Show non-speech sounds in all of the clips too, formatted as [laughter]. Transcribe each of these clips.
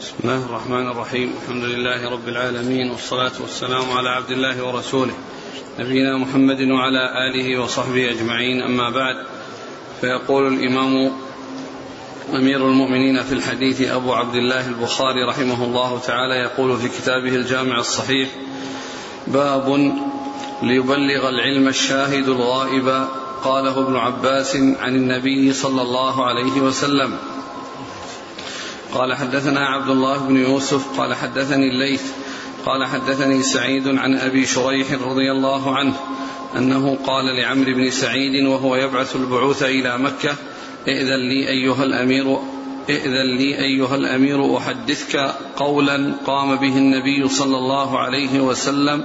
بسم الله الرحمن الرحيم. الحمد لله رب العالمين والصلاة والسلام على عبد الله ورسوله نبينا محمد وعلى آله وصحبه أجمعين. أما بعد فيقول الإمام أمير المؤمنين في الحديث أبو عبد الله البخاري رحمه الله تعالى يقول في كتابه الجامع الصحيح باب ليبلغ العلم الشاهد الغائب قاله ابن عباس عن النبي صلى الله عليه وسلم. قال حدثنا عبد الله بن يوسف قال حدثني الليث قال حدثني سعيد عن أبي شريح رضي الله عنه أنه قال لعمرو بن سعيد وهو يبعث البعوث إلى مكة ائذن لي أيها الأمير ائذن لي أيها الأمير أحدثك قولا قام به النبي صلى الله عليه وسلم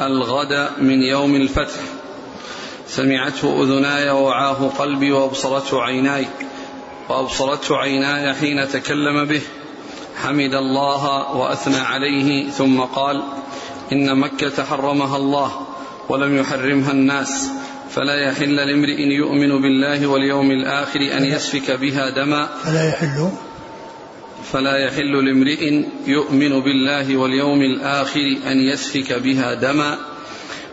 الغد من يوم الفتح سمعته أذناي ووعاه قلبي وأبصرته عيناي وأبصرته عيناي حين تكلم به. حمد الله وأثنى عليه. ثم قال إن مكة حرمها الله ولم يحرمها الناس. فلا يحل لامرئ يؤمن بالله واليوم الآخر أن يسفك بها دما. فلا يحل. فلا يحل لامرئ يؤمن بالله واليوم الآخر أن يسفك بها دما.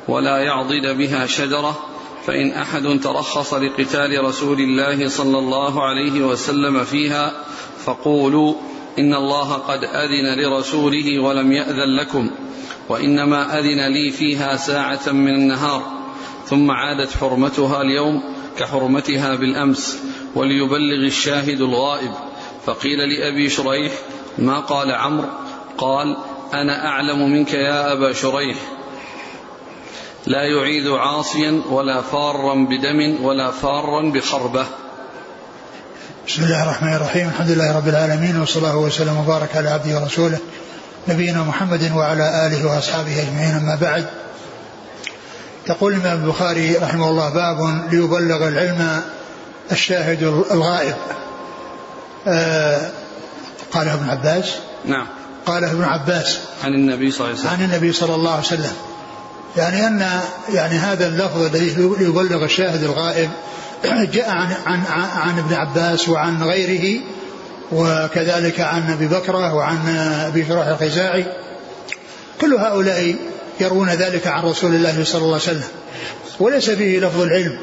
ولا يعضد بها شجرة. فإن أحد ترخص لقتال رسول الله صلى الله عليه وسلم فيها فقولوا إن الله قد أذن لرسوله ولم يأذن لكم وإنما أذن لي فيها ساعة من النهار ثم عادت حرمتها اليوم كحرمتها بالأمس وليبلغ الشاهد الغائب فقيل لأبي شريح ما قال عمرو؟ قال أنا أعلم منك يا أبا شريح لا يعيد عاصيا ولا فارا بدم ولا فارا بخربة. بسم الله الرحمن الرحيم. الحمد لله رب العالمين وصلى الله وسلم وبارك على عبده ورسوله نبينا محمد وعلى آله وأصحابه أجمعين. أما بعد يقول الإمام البخاري رحمه الله باب ليبلغ العلم الشاهد الغائب. آه قاله ابن عباس. نعم. قاله ابن عباس عن النبي صلى الله عليه وسلم. عن النبي صلى الله عليه وسلم. يعني أن يعني هذا اللفظ الذي يبلغ الشاهد الغائب [clears throat] جاء عن عن عن ابن عباس وعن غيره وكذلك عن أبي بكره وعن أبي شرح الخزاعي. كل هؤلاء يروون ذلك عن رسول الله صلى الله عليه وسلم. وليس فيه لفظ العلم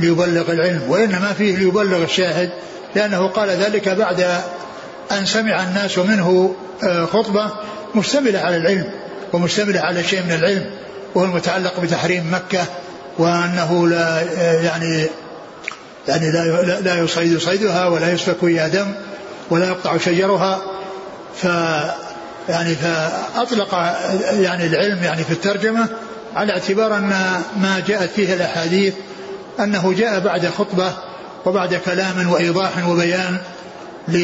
ليبلغ العلم وإنما فيه ليبلغ الشاهد لأنه قال ذلك بعد أن سمع الناس منه خطبة مشتملة على العلم ومشتملة على شيء من العلم. وهو المتعلق بتحريم مكة وأنه لا يعني يعني لا لا يصيد صيدها ولا يسفك فيها دم ولا يقطع شجرها. ف يعني فأطلق يعني العلم يعني في الترجمة على اعتبار أن ما جاءت فيه الأحاديث أنه جاء بعد خطبة وبعد كلام وإيضاح وبيان ل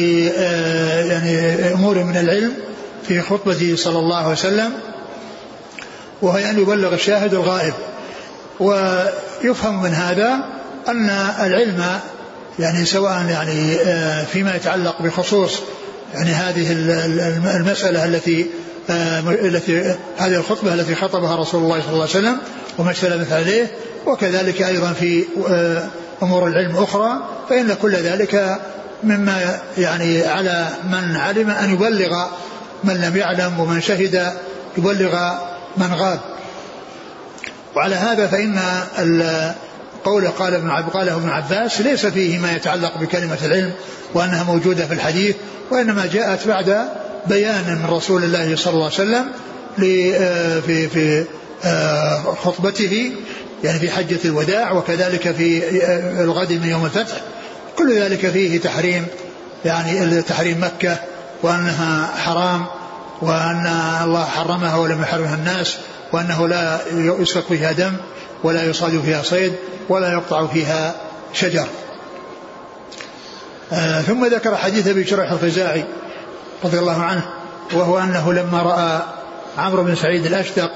يعني أمور من العلم في خطبته صلى الله عليه وسلم. وهي أن يبلغ الشاهد الغائب. ويفهم من هذا أن العلم يعني سواء يعني فيما يتعلق بخصوص يعني هذه المسألة التي التي هذه الخطبة التي خطبها رسول الله صلى الله عليه وسلم وما اشتملت عليه وكذلك أيضا في أمور العلم أخرى فإن كل ذلك مما يعني على من علم أن يبلغ من لم يعلم ومن شهد يبلغ من غاب. وعلى هذا فإن قول قال ابن قاله ابن عباس ليس فيه ما يتعلق بكلمة العلم وأنها موجودة في الحديث وإنما جاءت بعد بيان من رسول الله صلى الله عليه وسلم في في خطبته يعني في حجة الوداع وكذلك في الغد من يوم الفتح. كل ذلك فيه تحريم يعني تحريم مكة وأنها حرام. وأن الله حرمها ولم يحرمها الناس وأنه لا يسفك فيها دم ولا يصاد فيها صيد ولا يقطع فيها شجر. آه ثم ذكر حديث أبي شريح الخزاعي رضي الله عنه وهو أنه لما رأى عمرو بن سعيد الأشدق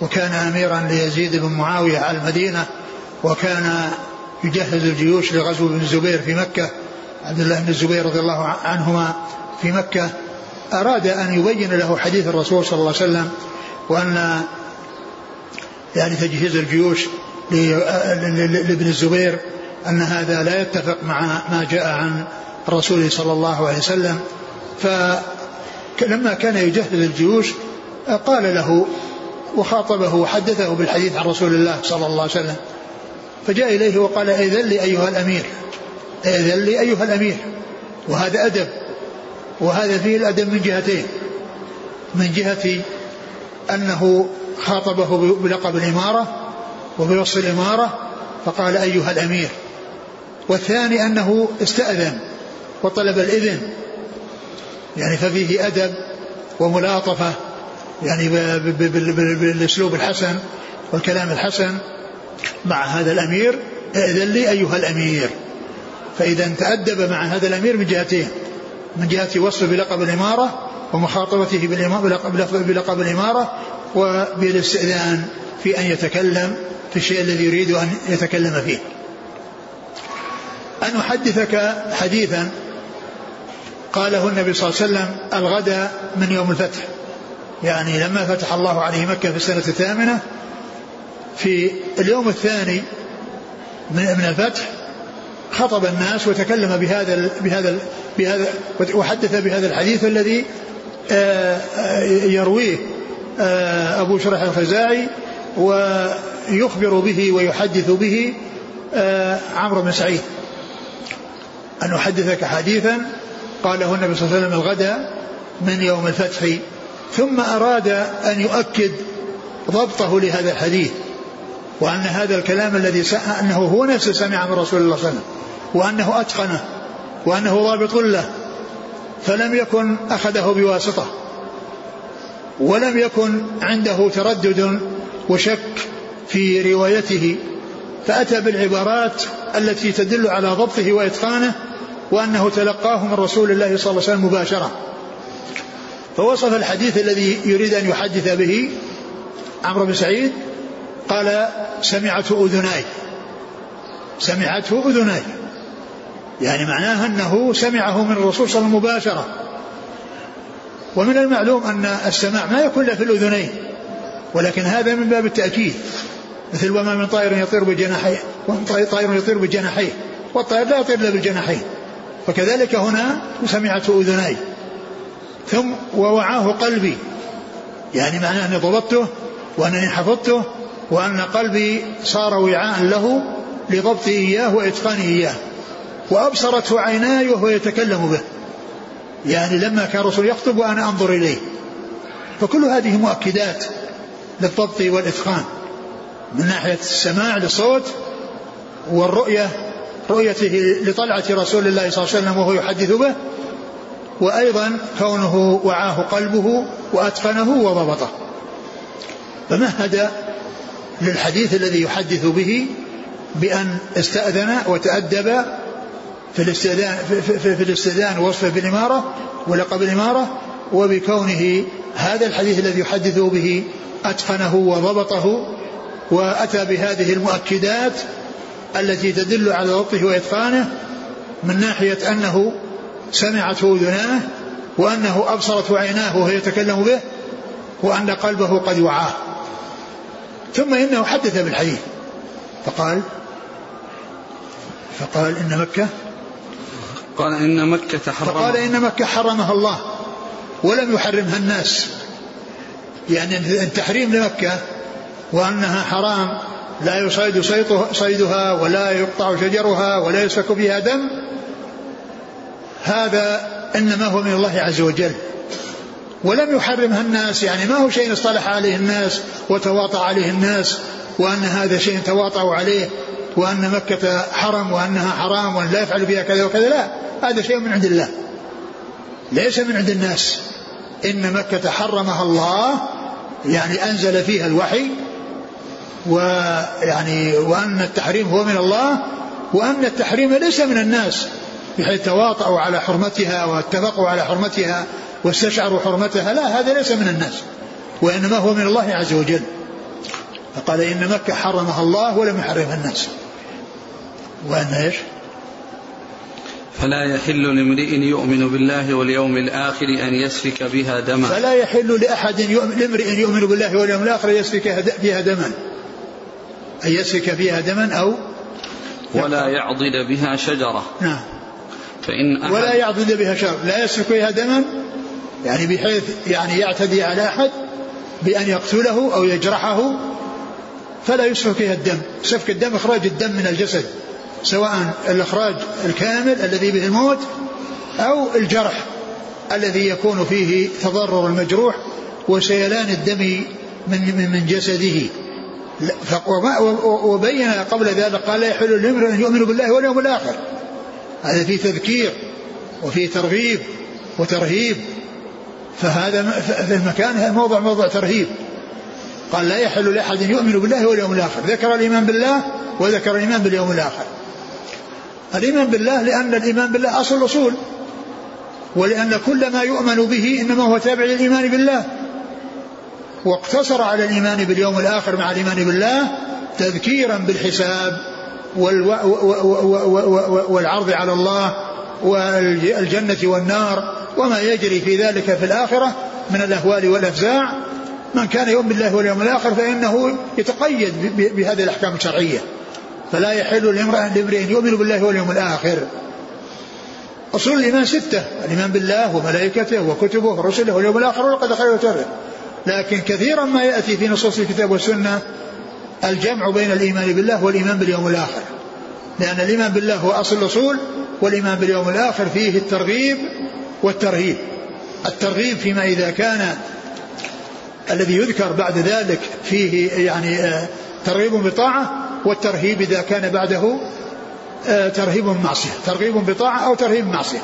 وكان اميرا ليزيد بن معاوية على المدينة وكان يجهز الجيوش لغزو ابن الزبير في مكة عبد الله بن الزبير رضي الله عنهما في مكة أراد أن يبين له حديث الرسول صلى الله عليه وسلم وأن يعني تجهيز الجيوش لابن الزبير أن هذا لا يتفق مع ما جاء عن الرسول صلى الله عليه وسلم. لما كان يجهز الجيوش قال له وخاطبه وحدثه بالحديث عن رسول الله صلى الله عليه وسلم. فجاء إليه وقال أذن لي أيها الأمير أذن لي أيها الأمير. وهذا أدب. وهذا فيه الأدب من جهتين. من جهة أنه خاطبه بلقب الإمارة وبوصف الإمارة فقال أيها الأمير. والثاني أنه استأذن وطلب الإذن. يعني ففيه أدب وملاطفة يعني بالأسلوب الحسن والكلام الحسن. مع هذا الأمير ائذن لي أيها الأمير. فإذا تأدب مع هذا الأمير من جهتين. من جهة وصفه بلقب الإمارة ومخاطبته بلقب الإمارة وبالاستئذان في أن يتكلم في الشيء الذي يريد أن يتكلم فيه. أن أحدثك حديثا قاله النبي صلى الله عليه وسلم الغد من يوم الفتح. يعني لما فتح الله عليه مكة في السنة الثامنة في اليوم الثاني من الفتح خطب الناس وتكلم بهذا بهذا بهذا وحدث بهذا الحديث الذي آه، آه، يرويه آه، أبو شرح الخزاعي ويخبر به ويحدث به عمرو بن سعيد. أن أحدثك حديثا قاله النبي صلى الله عليه وسلم الغد من يوم الفتح ثم أراد أن يؤكد ضبطه لهذا الحديث. وأن هذا الكلام الذي أنه هو نفسه سمع من رسول الله صلى الله عليه وسلم وأنه أتقنه وأنه ضابط له فلم يكن أخذه بواسطة ولم يكن عنده تردد وشك في روايته فأتى بالعبارات التي تدل على ضبطه وإتقانه وأنه تلقاه من رسول الله صلى الله عليه وسلم مباشرة. فوصف الحديث الذي يريد أن يحدث به عمرو بن سعيد قال سمعته أذناي. سمعته أذناي. يعني معناه أنه سمعه من الرسول صلى الله عليه وسلم مباشرة. ومن المعلوم أن السماع ما يكون إلا في الأذنين. ولكن هذا من باب التأكيد. مثل وما من طائر يطير بجناحيه طائر يطير بجناحيه والطائر لا يطير إلا بالجناحين فكذلك هنا سمعته أذناي. ثم ووعاه قلبي. يعني معناه أني ضبطته وأنني حفظته وأن قلبي صار وعاء له لضبط إياه وإتقانه إياه وأبصرته عيناي وهو يتكلم به. يعني لما كان الرسول يخطب وأنا أنظر إليه. فكل هذه مؤكدات للضبط والإتقان من ناحية السماع للصوت والرؤية رؤيته لطلعة رسول الله صلى الله عليه وسلم وهو يحدث به وأيضا كونه وعاه قلبه وأتقنه وضبطه. فمهد للحديث الذي يحدث به بأن استأذن وتأدب في الاستئذان في, في, في الاستئذان وصفه بالإمارة ولقب الإمارة وبكونه هذا الحديث الذي يحدث به أتقنه وضبطه وأتى بهذه المؤكدات التي تدل على ضبطه وإتقانه من ناحية أنه سمعته أذناه وأنه أبصرته عيناه وهو يتكلم به وأن قلبه قد وعاه. ثم إنه حدث بالحديث. فقال فقال إن مكة قال إن مكة حرمها. فقال إن مكة حرمها الله ولم يحرمها الناس. يعني التحريم لمكة وأنها حرام لا يصيد صيدها ولا يقطع شجرها ولا يسفك فيها دم هذا إنما هو من الله عز وجل. ولم يحرمها الناس يعني ما هو شيء اصطلح عليه الناس وتواطأ عليه الناس وأن هذا شيء تواطؤوا عليه وأن مكة حرم وأنها حرام وأن لا يفعل فيها كذا وكذا لا هذا شيء من عند الله. ليس من عند الناس. إن مكة حرمها الله يعني أنزل فيها الوحي ويعني وأن التحريم هو من الله وأن التحريم ليس من الناس بحيث تواطؤوا على حرمتها واتفقوا على حرمتها واستشعروا حرمتها لا هذا ليس من الناس وإنما هو من الله عز وجل. فقال إن مكة حرمها الله ولم يحرمها الناس. وأن إيش؟ فلا يحل لامرئ يؤمن بالله واليوم الآخر أن يسفك بها دما. فلا يحل لأحد لامرئ يؤمن بالله واليوم الآخر أن يسفك فيها دما. أن يسفك فيها دما أو ولا يعضد بها شجرة. نعم. فإن ولا يعضد بها شجرة. لا يسفك فيها دما يعني بحيث يعني يعتدي على أحد بأن يقتله أو يجرحه فلا يسفك فيها الدم. سفك الدم إخراج الدم من الجسد سواء الإخراج الكامل الذي به الموت أو الجرح الذي يكون فيه تضرر المجروح وسيلان الدم من من جسده. وبين قبل ذلك قال لا يحل لامرئ أن يؤمن بالله واليوم الآخر. هذا فيه تذكير وفيه ترغيب وترهيب. فهذا في المكان موضع موضع ترهيب. قال لا يحل لأحد يؤمن بالله واليوم الآخر. ذكر الإيمان بالله وذكر الإيمان باليوم الآخر. الإيمان بالله لأن الإيمان بالله أصل الاصول ولأن كل ما يؤمن به إنما هو تابع للإيمان بالله. واقتصر على الإيمان باليوم الآخر مع الإيمان بالله تذكيرا بالحساب والعرض على الله والجنه والنار. وما يجري في ذلك في الآخرة من الأهوال والأفزاع. من كان يؤمن بالله واليوم الآخر فإنه يتقيد بهذه الأحكام الشرعية. فلا يحل لامرئ يؤمن بالله واليوم الآخر. أصول الإيمان ستة الإيمان بالله وملائكته وكتبه ورسله واليوم الآخر والقدر خير وشره لكن كثيرا ما يأتي في نصوص الكتاب والسنة الجمع بين الإيمان بالله والإيمان باليوم الآخر. لأن الإيمان بالله هو أصل الأصول والإيمان باليوم الآخر فيه الترغيب والترهيب الترغيب فيما إذا كان الذي يذكر بعد ذلك فيه يعني آه، ترغيب بطاعة والترهيب إذا كان بعده آه، ترهيب معصية. ترغيب بطاعة أو ترهيب معصية.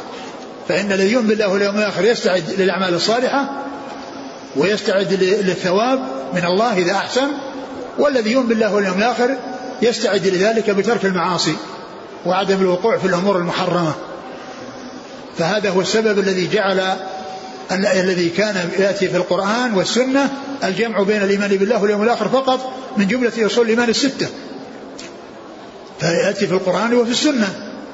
فإن الذي يؤمن بالله واليوم الآخر يستعد للأعمال الصالحة ويستعد للثواب من الله إذا أحسن والذي يؤمن بالله واليوم الآخر يستعد لذلك بترك المعاصي وعدم الوقوع في الأمور المحرمة. فهذا هو السبب الذي جعل الذي كان يأتي في القرآن والسنة الجمع بين الإيمان بالله واليوم الآخر فقط من جملة اصول الإيمان الستة. فيأتي في القرآن وفي السنة.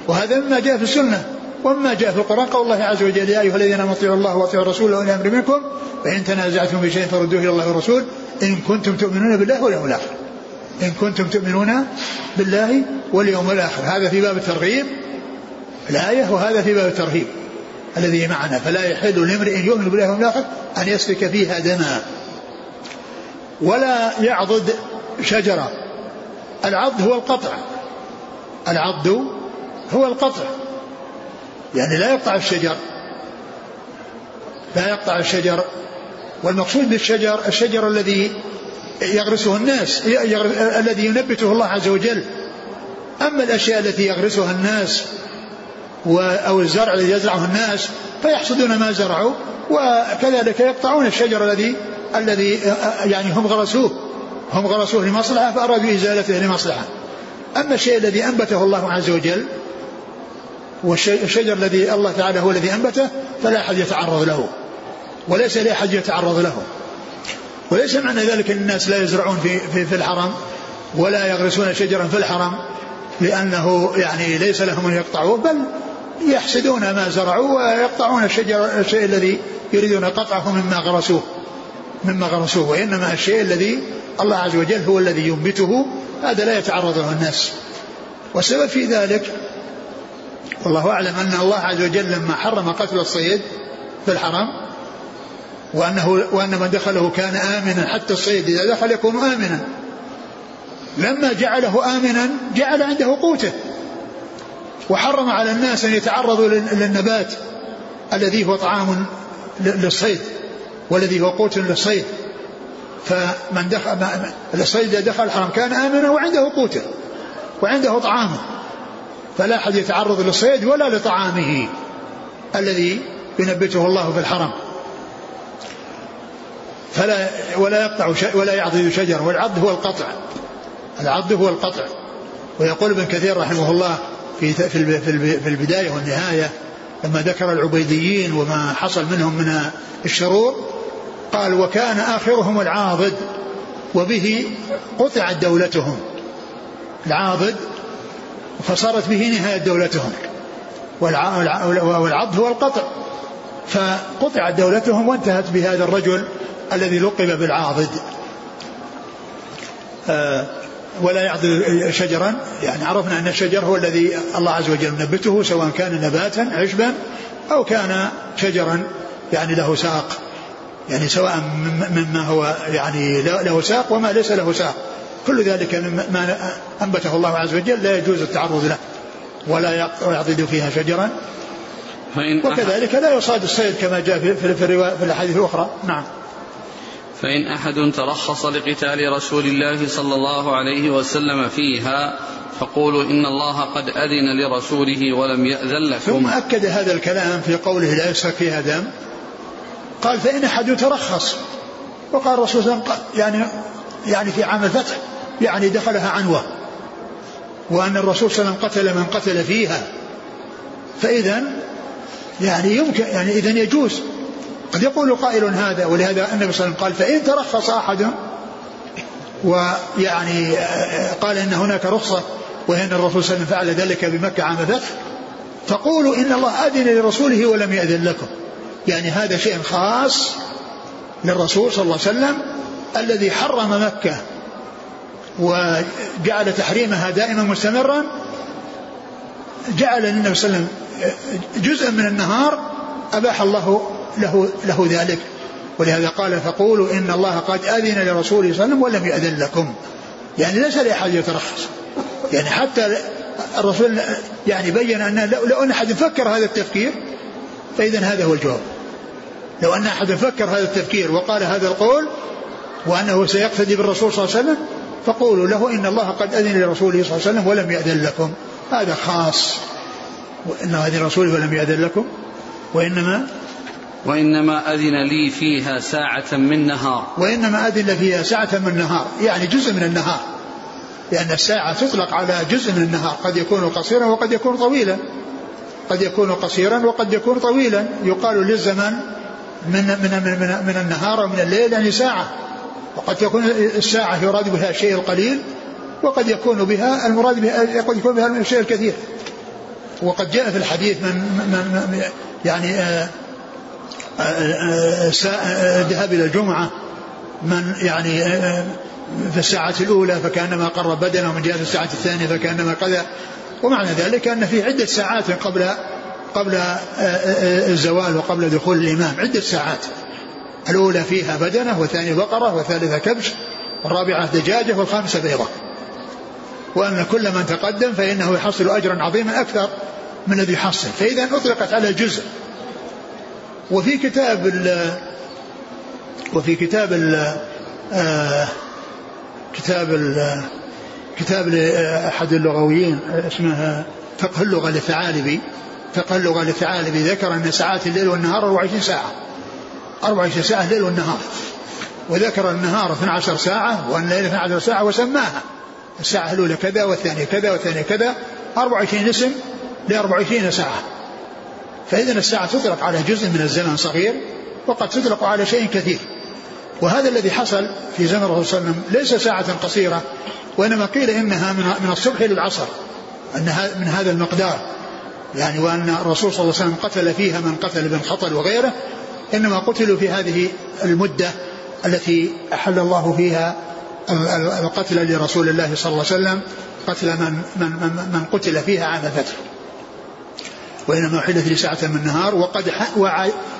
وهذا مما جاء في السنة. ومما جاء في القرآن قول الله عز وجل يا أيها الذين آمنوا اطيعوا الله واطيعوا الرسول واولي الامر منكم. فإن تنازعتم في شيء فردوه إلى الله والرسول. إن كنتم تؤمنون بالله واليوم الآخر. إن كنتم تؤمنون بالله واليوم الآخر. هذا في باب الترغيب. الآية وهذا في باب الترهيب. الذي معنا. فلا يحل لامرئ يؤمن بالله واليوم الآخر أن يسفك فيها دما. ولا يعضد شجرة. العض هو القطع. العض هو القطع. يعني لا يقطع الشجر. لا يقطع الشجر. والمقصود بالشجر الشجر الذي يغرسه الناس الذي ينبته الله عز وجل. أما الأشياء التي يغرسها الناس أو الزرع الذي يزرعه الناس فيحصدون ما زرعوا وكذلك يقطعون الشجر الذي الذي يعني هم غرسوه. هم غرسوه لمصلحة فأرادوا إزالته لمصلحة. أما الشيء الذي أنبته الله عز وجل والشجر الذي الله تعالى هو الذي أنبته فلا أحد يتعرض له. وليس لأحد يتعرض له. وليس معنى ذلك أن الناس لا يزرعون في, في, في الحرم ولا يغرسون شجرا في الحرم لأنه يعني ليس لهم أن يقطعوه بل يحسدون ما زرعوا ويقطعون الشجر الشيء الذي يريدون قطعه مما غرسوه. مما غرسوه وإنما الشيء الذي الله عز وجل هو الذي ينبته. هذا لا يتعرض له الناس. والسبب في ذلك والله أعلم أن الله عز وجل لما حرم قتل الصيد في الحرم وأنه وأن من دخله كان آمنا حتى الصيد إذا دخل يكون آمنا. لما جعله آمنا جعل عنده قوته. وحرم على الناس أن يتعرضوا للنبات الذي هو طعام للصيد والذي هو قوت للصيد. فمن دخل الصيد إذا دخل الحرم كان آمنا وعنده قوته وعنده طعامه. فلا أحد يتعرض للصيد ولا لطعامه الذي ينبته الله في الحرم. فلا ولا يقطع ولا يعضد شجر والعض هو القطع. العض هو القطع. ويقول ابن كثير رحمه الله في في البداية والنهاية لما ذكر العبيديين وما حصل منهم من الشرور قال وكان آخرهم العاضد وبه قطعت دولتهم. العاضد فصارت به نهاية دولتهم. والعض هو القطع. فقطعت دولتهم وانتهت بهذا الرجل الذي لقب بالعاضد. آه ولا يعضل شجرا. يعني عرفنا أن الشجر هو الذي الله عز وجل نبته سواء كان نباتا عشبا أو كان شجرا يعني له ساق. يعني سواء مما هو يعني له ساق وما ليس له ساق. كل ذلك ما أنبته الله عز وجل لا يجوز التعرض له ولا يعضد فيها شجرا. وكذلك لا يصاد الصيد كما جاء في, في, في, في الأحاديث الأخرى. نعم. فإن أحد ترخص لقتال رسول الله صلى الله عليه وسلم فيها فقولوا إن الله قد أذن لرسوله ولم يأذن لكم. ثم أكد هذا الكلام في قوله لا يسفك فيها دم. قال فإن أحد ترخص. وقال الرسول صلى الله عليه وسلم يعني يعني في عام الفتح يعني دخلها عنوة. وأن الرسول صلى الله عليه وسلم قتل من قتل فيها. فإذا يعني يمكن يعني إذا يجوز. قد يقول قائل هذا ولهذا النبي صلى الله عليه وسلم قال فإن ترخص أحد ويعني قال إن هناك رخصة وأن الرسول صلى الله عليه وسلم فعل ذلك بمكة عام الفتح فقولوا إن الله أذن لرسوله ولم يأذن لكم. يعني هذا شيء خاص للرسول صلى الله عليه وسلم الذي حرم مكة وجعل تحريمها دائما مستمرا. جعل النبي صلى الله عليه وسلم جزءا من النهار أباح الله له له ذلك. ولهذا قال فقولوا إن الله قد أذن لرسوله صلى الله عليه وسلم ولم يأذن لكم. يعني ليس لأحد يترخص. يعني حتى الرسول يعني بين أن لو أن أحد فكر هذا التفكير فإذا هذا هو الجواب. لو أن أحد فكر هذا التفكير وقال هذا القول وأنه سيقتدي بالرسول صلى الله عليه وسلم فقولوا له إن الله قد أذن لرسوله صلى الله عليه وسلم ولم يأذن لكم. هذا خاص. وإن أذن رسوله ولم يأذن لكم. وإنما وإنما أذن لي فيها ساعة من نهار. وإنما أذن فيها ساعة من نهار يعني جزء من النهار. لأن الساعة تطلق على جزء من النهار قد يكون قصيرا وقد يكون طويلا. قد يكون قصيرا وقد يكون طويلا. يقال للزمن من من من, من النهار ومن الليل يعني ساعة. وقد تكون الساعة يراد بها الشيء القليل وقد يكون بها المراد بها قد يكون بها الشيء الكثير. وقد جاء في الحديث من, من, من يعني آه الذهاب إلى الجمعة من يعني في الساعة الأولى فكأنما قرب بدنه ومن جهة الساعة الثانية فكأنما كذا ومعنى ذلك أن في عدة ساعات قبل قبل الزوال وقبل دخول الإمام عدة ساعات. الأولى فيها بدنة والثانية بقرة والثالثة كبش والرابعة دجاجة والخامسة بيضة. وأن كل من تقدم فإنه يحصل أجرا عظيما أكثر من الذي يحصل. فإذا أطلقت على جزء وفي كتاب ال وفي كتاب ال آه، كتاب ال كتاب لأحد اللغويين اسمه فقه اللغة للثعالبي فقه اللغة للثعالبي ذكر أن ساعات الليل والنهار 24 ساعة. 24 ساعة الليل والنهار. وذكر النهار 12 ساعة وأن الليل 12 ساعة وسماها. الساعة الأولى كذا والثانية كذا والثانية كذا. 24 اسم ل 24 ساعة. فإذا الساعة تطلق على جزء من الزمن صغير وقد تطلق على شيء كثير. وهذا الذي حصل في زمن الرسول صلى الله عليه وسلم ليس ساعة قصيرة وإنما قيل إنها من الصبح إلى العصر أنها من هذا المقدار. يعني وأن الرسول صلى الله عليه وسلم قتل فيها من قتل بن خطل وغيره إنما قتلوا في هذه المدة التي أحل الله فيها القتل لرسول الله صلى الله عليه وسلم قتل من, من, من, من قتل فيها عام الفتح. وإنما أحلت لي ساعة من النهار وقد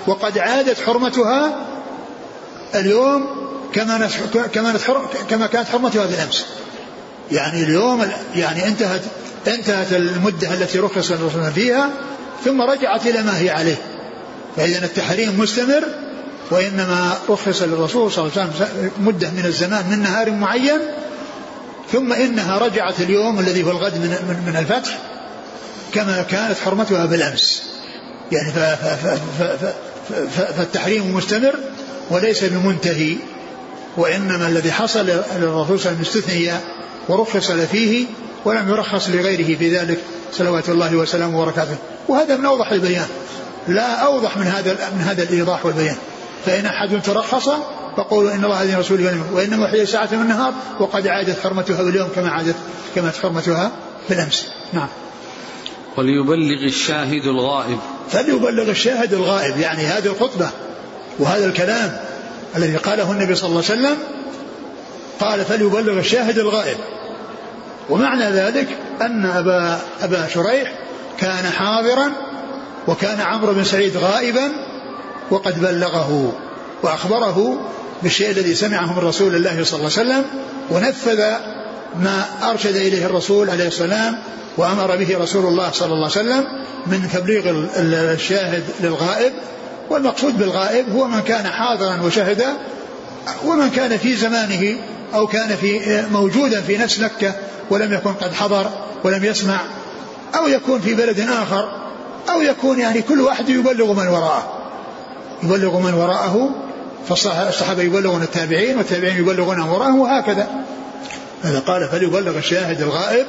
وقد عادت حرمتها اليوم كما كما كما كانت حرمتها بالأمس. يعني اليوم يعني انتهت انتهت المدة التي رخص الرسول فيها ثم رجعت إلى ما هي عليه. فإذا التحريم مستمر وإنما رخص للرسول صلى الله عليه وسلم مدة من الزمان من نهار معين ثم إنها رجعت اليوم الذي هو الغد من, من الفتح كما كانت حرمتها بالأمس. يعني فالتحريم مستمر وليس بمنتهي وإنما الذي حصل للرسول صلى الله عليه وسلم استثني ورخص فيه ولم يرخص لغيره في ذلك صلوات الله وسلامه وبركاته. وهذا من أوضح البيان. لا أوضح من هذا من هذا الإيضاح والبيان. فإن أحد ترخص فقولوا إن الله هذه رسوله وإنما حي ساعة من النهار وقد عادت حرمتها باليوم كما عادت كما حرمتها بالأمس. نعم. وليبلغ الشاهد الغائب. فليبلغ الشاهد الغائب يعني هذه الخطبة وهذا الكلام الذي قاله النبي صلى الله عليه وسلم قال فليبلغ الشاهد الغائب. ومعنى ذلك أن أبا, أبا شريح كان حاضرا وكان عمرو بن سعيد غائبا وقد بلغه وأخبره بالشيء الذي سمعه من رسول الله صلى الله عليه وسلم ونفذ ما أرشد إليه الرسول عليه السلام وأمر به رسول الله صلى الله عليه وسلم من تبليغ الشاهد للغائب والمقصود بالغائب هو من كان حاضرا وشهد ومن كان في زمانه أو كان في موجودا في نفس مكة ولم يكن قد حضر ولم يسمع أو يكون في بلد آخر أو يكون يعني كل واحد يبلغ من وراءه. يبلغ من وراءه فالصحابة يبلغون التابعين والتابعين يبلغون من وراءهم وهكذا. هذا قال فليبلغ الشاهد الغائب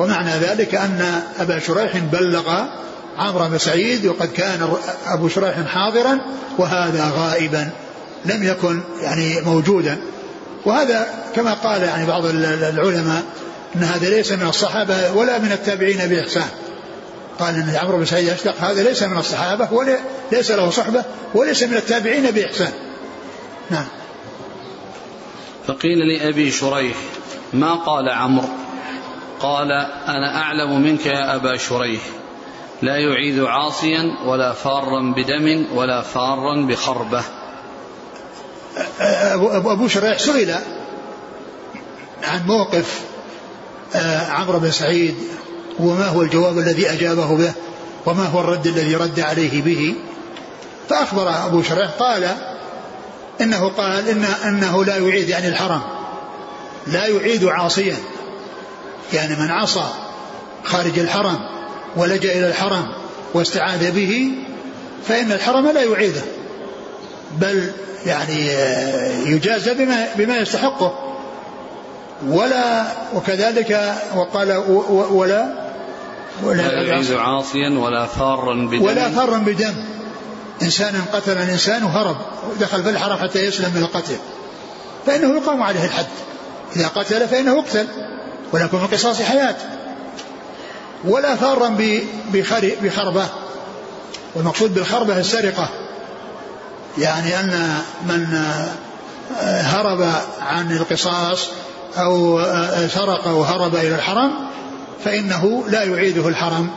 ومعنى ذلك أن أبا شريح بلغ عمرو بن سعيد وقد كان أبو شريح حاضرا وهذا غائبا لم يكن يعني موجودا. وهذا كما قال يعني بعض العلماء أن هذا ليس من الصحابة ولا من التابعين بإحسان. قال إن عمرو بن سعيد أشتق هذا ليس من الصحابة وليس له صحبة وليس من التابعين بإحسان. نعم. فقيل لأبي شريح ما قال عمرو؟ قال أنا أعلم منك يا أبا شريح. لا يعيد عاصيا ولا فارا بدم ولا فارا بخربة. أبو شريح سئل عن موقف آه، عمرو بن سعيد وما هو الجواب الذي أجابه به وما هو الرد الذي رد عليه به. فأخبر أبو شريح قال إنه قال إن أنه لا يعيد يعني الحرم. لا يعيد عاصيا. يعني من عصى خارج الحرم ولجأ إلى الحرم واستعاذ به فإن الحرم لا يعيده بل يعني آه، يجازى بما بما يستحقه. ولا وكذلك وقال ولا ولا يعيد عاصيا ولا فارا بدم. ولا فارا بدم. إنسانا قتل الإنسان وهرب ودخل في الحرم حتى يسلم من القتل. فإنه يقام عليه الحد. إذا قتل فإنه يقتل. ولكن في القصاص حياة. ولا فارا بخربة. والمقصود بالخربة السرقة. يعني أن من هرب عن القصاص أو سرق وهرب إلى الحرم فإنه لا يعيده الحرم.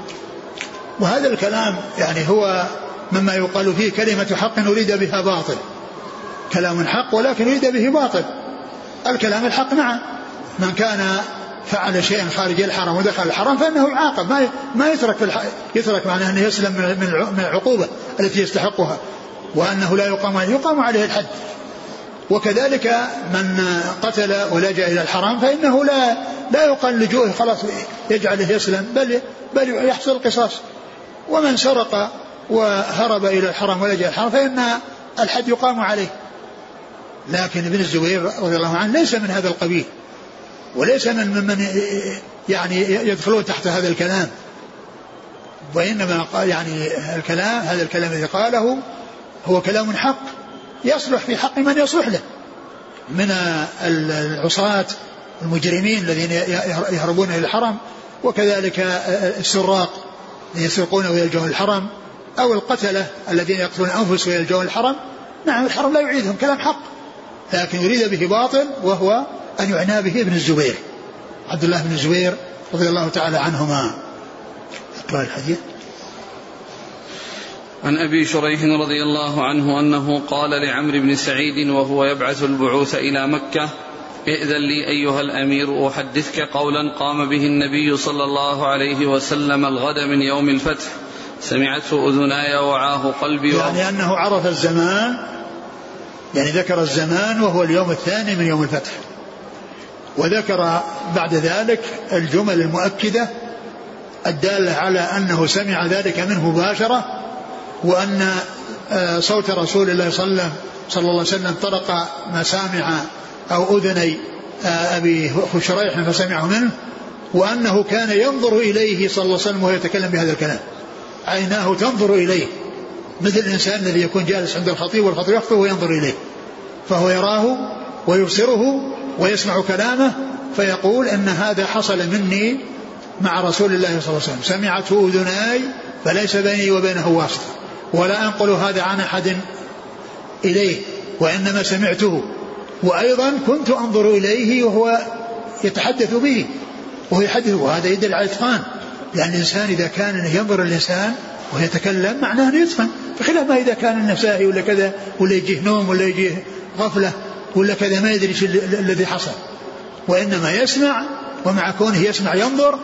وهذا الكلام يعني هو مما يقال فيه كلمة حق أريد بها باطل. كلام حق ولكن أريد به باطل. الكلام الحق نعم من كان فعل شيئا خارج الحرم ودخل الحرم فإنه يعاقب. ما ما يترك في. يترك معناه أنه يسلم من العقوبة التي يستحقها وأنه لا يقام عليه يقام عليه الحد. وكذلك من قتل ولجأ إلى الحرام فإنه لا لا يقال لجوءه خلاص يجعله يسلم بل بل يحصل القصاص. ومن سرق وهرب إلى الحرم ولجأ إلى الحرم فإن الحد يقام عليه. لكن ابن الزبير رضي الله عنه ليس من هذا القبيل. وليس من من يعني يدخلون تحت هذا الكلام. وإنما يعني الكلام هذا الكلام الذي قاله هو كلام حق. يصلح في حق من يصلح له. من العصاة المجرمين الذين يهربون إلى الحرم وكذلك السراق يسرقون ويلجون الحرم أو القتلة الذين يقتلون أنفسهم ويلجون الحرم. نعم الحرم لا يعيدهم كلام حق. لكن يريد به باطل وهو أن يعنى به ابن الزبير عبد الله بن الزبير رضي الله تعالى عنهما. اقرأ الحديث. عن أبي شريح رضي الله عنه أنه قال لعمرو بن سعيد وهو يبعث البعوث إلى مكة ائذن لي أيها الأمير أحدثك قولا قام به النبي صلى الله عليه وسلم الغد من يوم الفتح سمعته أذناي وعاه قلبي يعني أنه عرف الزمان يعني ذكر الزمان وهو اليوم الثاني من يوم الفتح. وذكر بعد ذلك الجمل المؤكدة الدالة على أنه سمع ذلك منه مباشرة وأن آه، صوت رسول الله صلى الله عليه وسلم طرق مسامع أو أذني آه، أبي شريح فسمعه منه وأنه كان ينظر إليه صلى الله عليه وسلم وهو يتكلم بهذا الكلام. عيناه تنظر إليه. مثل الإنسان الذي يكون جالس عند الخطيب والخطيب يخطب وينظر إليه. فهو يراه ويبصره ويسمع كلامه فيقول إن هذا حصل مني مع رسول الله صلى الله عليه وسلم. سمعته اذناي فليس بيني وبينه واسطة. ولا أنقل هذا عن أحد إليه وإنما سمعته. وأيضا كنت أنظر إليه وهو يتحدث به. وهو يحدث وهذا يدل على الإتقان لأن الإنسان إذا كان ينظر الإنسان ويتكلم معناه أنه يتقن. بخلاف ما إذا كان النسائي ولا كذا ولا يجيه نوم ولا يجيه غفلة. ولا كذا ما يدري إيش الذي حصل. وإنما يسمع ومع كونه يسمع ينظر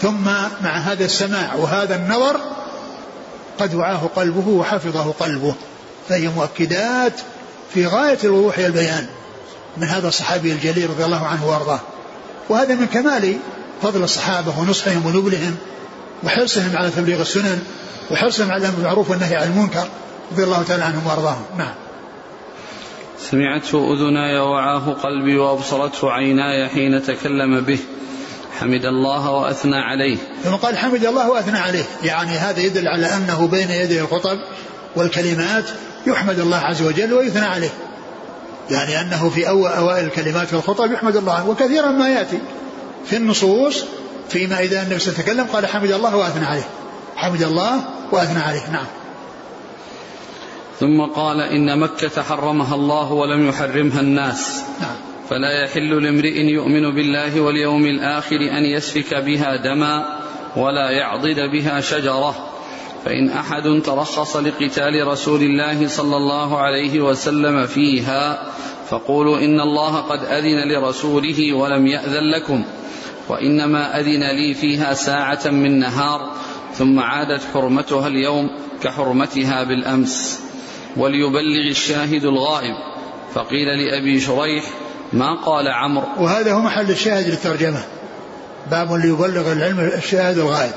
ثم مع هذا السماع وهذا النظر قد وعاه قلبه وحفظه قلبه. فهي مؤكدات في غاية الوضوح والبيان من هذا الصحابي الجليل رضي الله عنه وأرضاه. وهذا من كمال فضل الصحابة ونصحهم ونبلهم وحرصهم على تبليغ السنن وحرصهم على الأمر بالمعروف والنهي عن المنكر رضي الله تعالى عنهم وأرضاهم. نعم. سمعته أذناي ووعاه قلبي وأبصرته عيناي حين تكلم به. حمد الله وأثنى عليه. ثم قال حمد الله وأثنى عليه. يعني هذا يدل على أنه بين يدي الخطب والكلمات يحمد الله عز وجل ويثنى عليه. يعني أنه في أوائل الكلمات في الخطب يحمد الله وكثيرا ما يأتي. في النصوص فيما عليه وسلم تكلم قال حمد الله وأثنى عليه. حمد الله وأثنى عليه. نعم. ثم قال إن مكة حرمها الله ولم يحرمها الناس. نعم. فلا يحل لامرئ يؤمن بالله واليوم الآخر أن يسفك بها دما ولا يعضد بها شجرة. فإن أحد ترخص لقتال رسول الله صلى الله عليه وسلم فيها فقولوا إن الله قد أذن لرسوله ولم يأذن لكم. وإنما أذن لي فيها ساعة من نهار ثم عادت حرمتها اليوم كحرمتها بالأمس. وليبلغ الشاهد الغائب. فقيل لأبي شريح ما قال عمرو؟ وهذا هو محل الشاهد للترجمة. باب ليبلغ العلم الشاهد الغائب.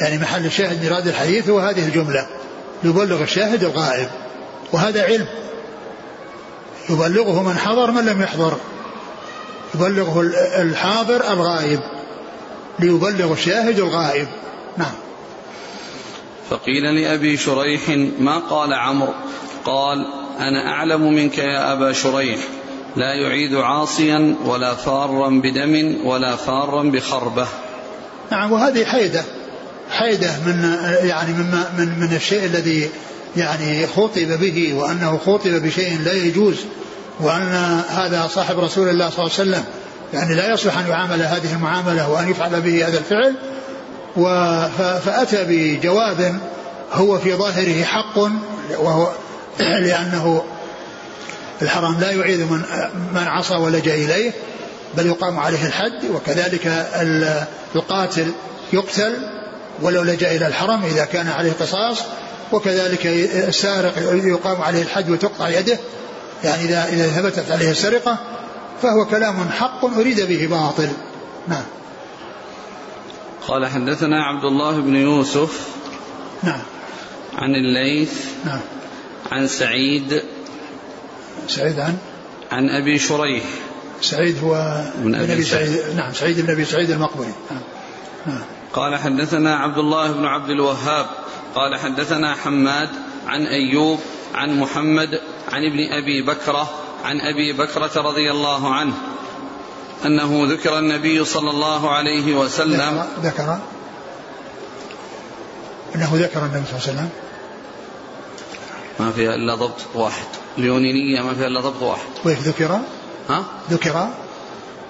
يعني محل الشاهد مراد الحديث هو هذه الجملة. يبلغ الشاهد الغائب. وهذا علم. يبلغه من حضر من لم يحضر. يبلغه الحاضر الغائب. ليبلغ الشاهد الغائب. نعم. فقيل لأبي شريح ما قال عمرو؟ قال أنا أعلم منك يا أبا شريح لا يعيد عاصيا ولا فارا بدم ولا فارا بخربة. نعم وهذه حيدة حيدة من يعني مما من من الشيء الذي يعني خطب به وأنه خطب بشيء لا يجوز وأن هذا صاحب رسول الله صلى الله عليه وسلم يعني لا يصلح أن يعامل هذه المعاملة وأن يفعل به هذا الفعل. فأتى بجواب هو في ظاهره حق وهو [clears throat] لأنه الحرام لا يعيد من من عصى ولجأ إليه بل يقام عليه الحد وكذلك القاتل يقتل ولو لجأ إلى الحرم إذا كان عليه قصاص وكذلك السارق يقام عليه الحد وتقطع يده يعني إذا إذا ثبتت عليه السرقة فهو كلام حق أريد به باطل. نعم. قال حدثنا عبد الله بن يوسف نعم. عن الليث نعم. عن سعيد سعيد عن؟ عن أبي شريح. سعيد هو بن أبي سعيد. سعيد نعم سعيد بن ابي سعيد المقبري. نعم. نعم. قال حدثنا عبد الله بن عبد الوهاب. قال حدثنا حماد عن أيوب عن محمد عن ابن أبي بكرة عن أبي بكرة رضي الله عنه. أنه ذكر النبي صلى الله عليه وسلم ذكر أنه ذكر النبي صلى الله عليه وسلم ما فيها إلا ضبط واحد اليونينية ما فيها إلا ضبط واحد ويش ذكر؟ ها؟ ذكر؟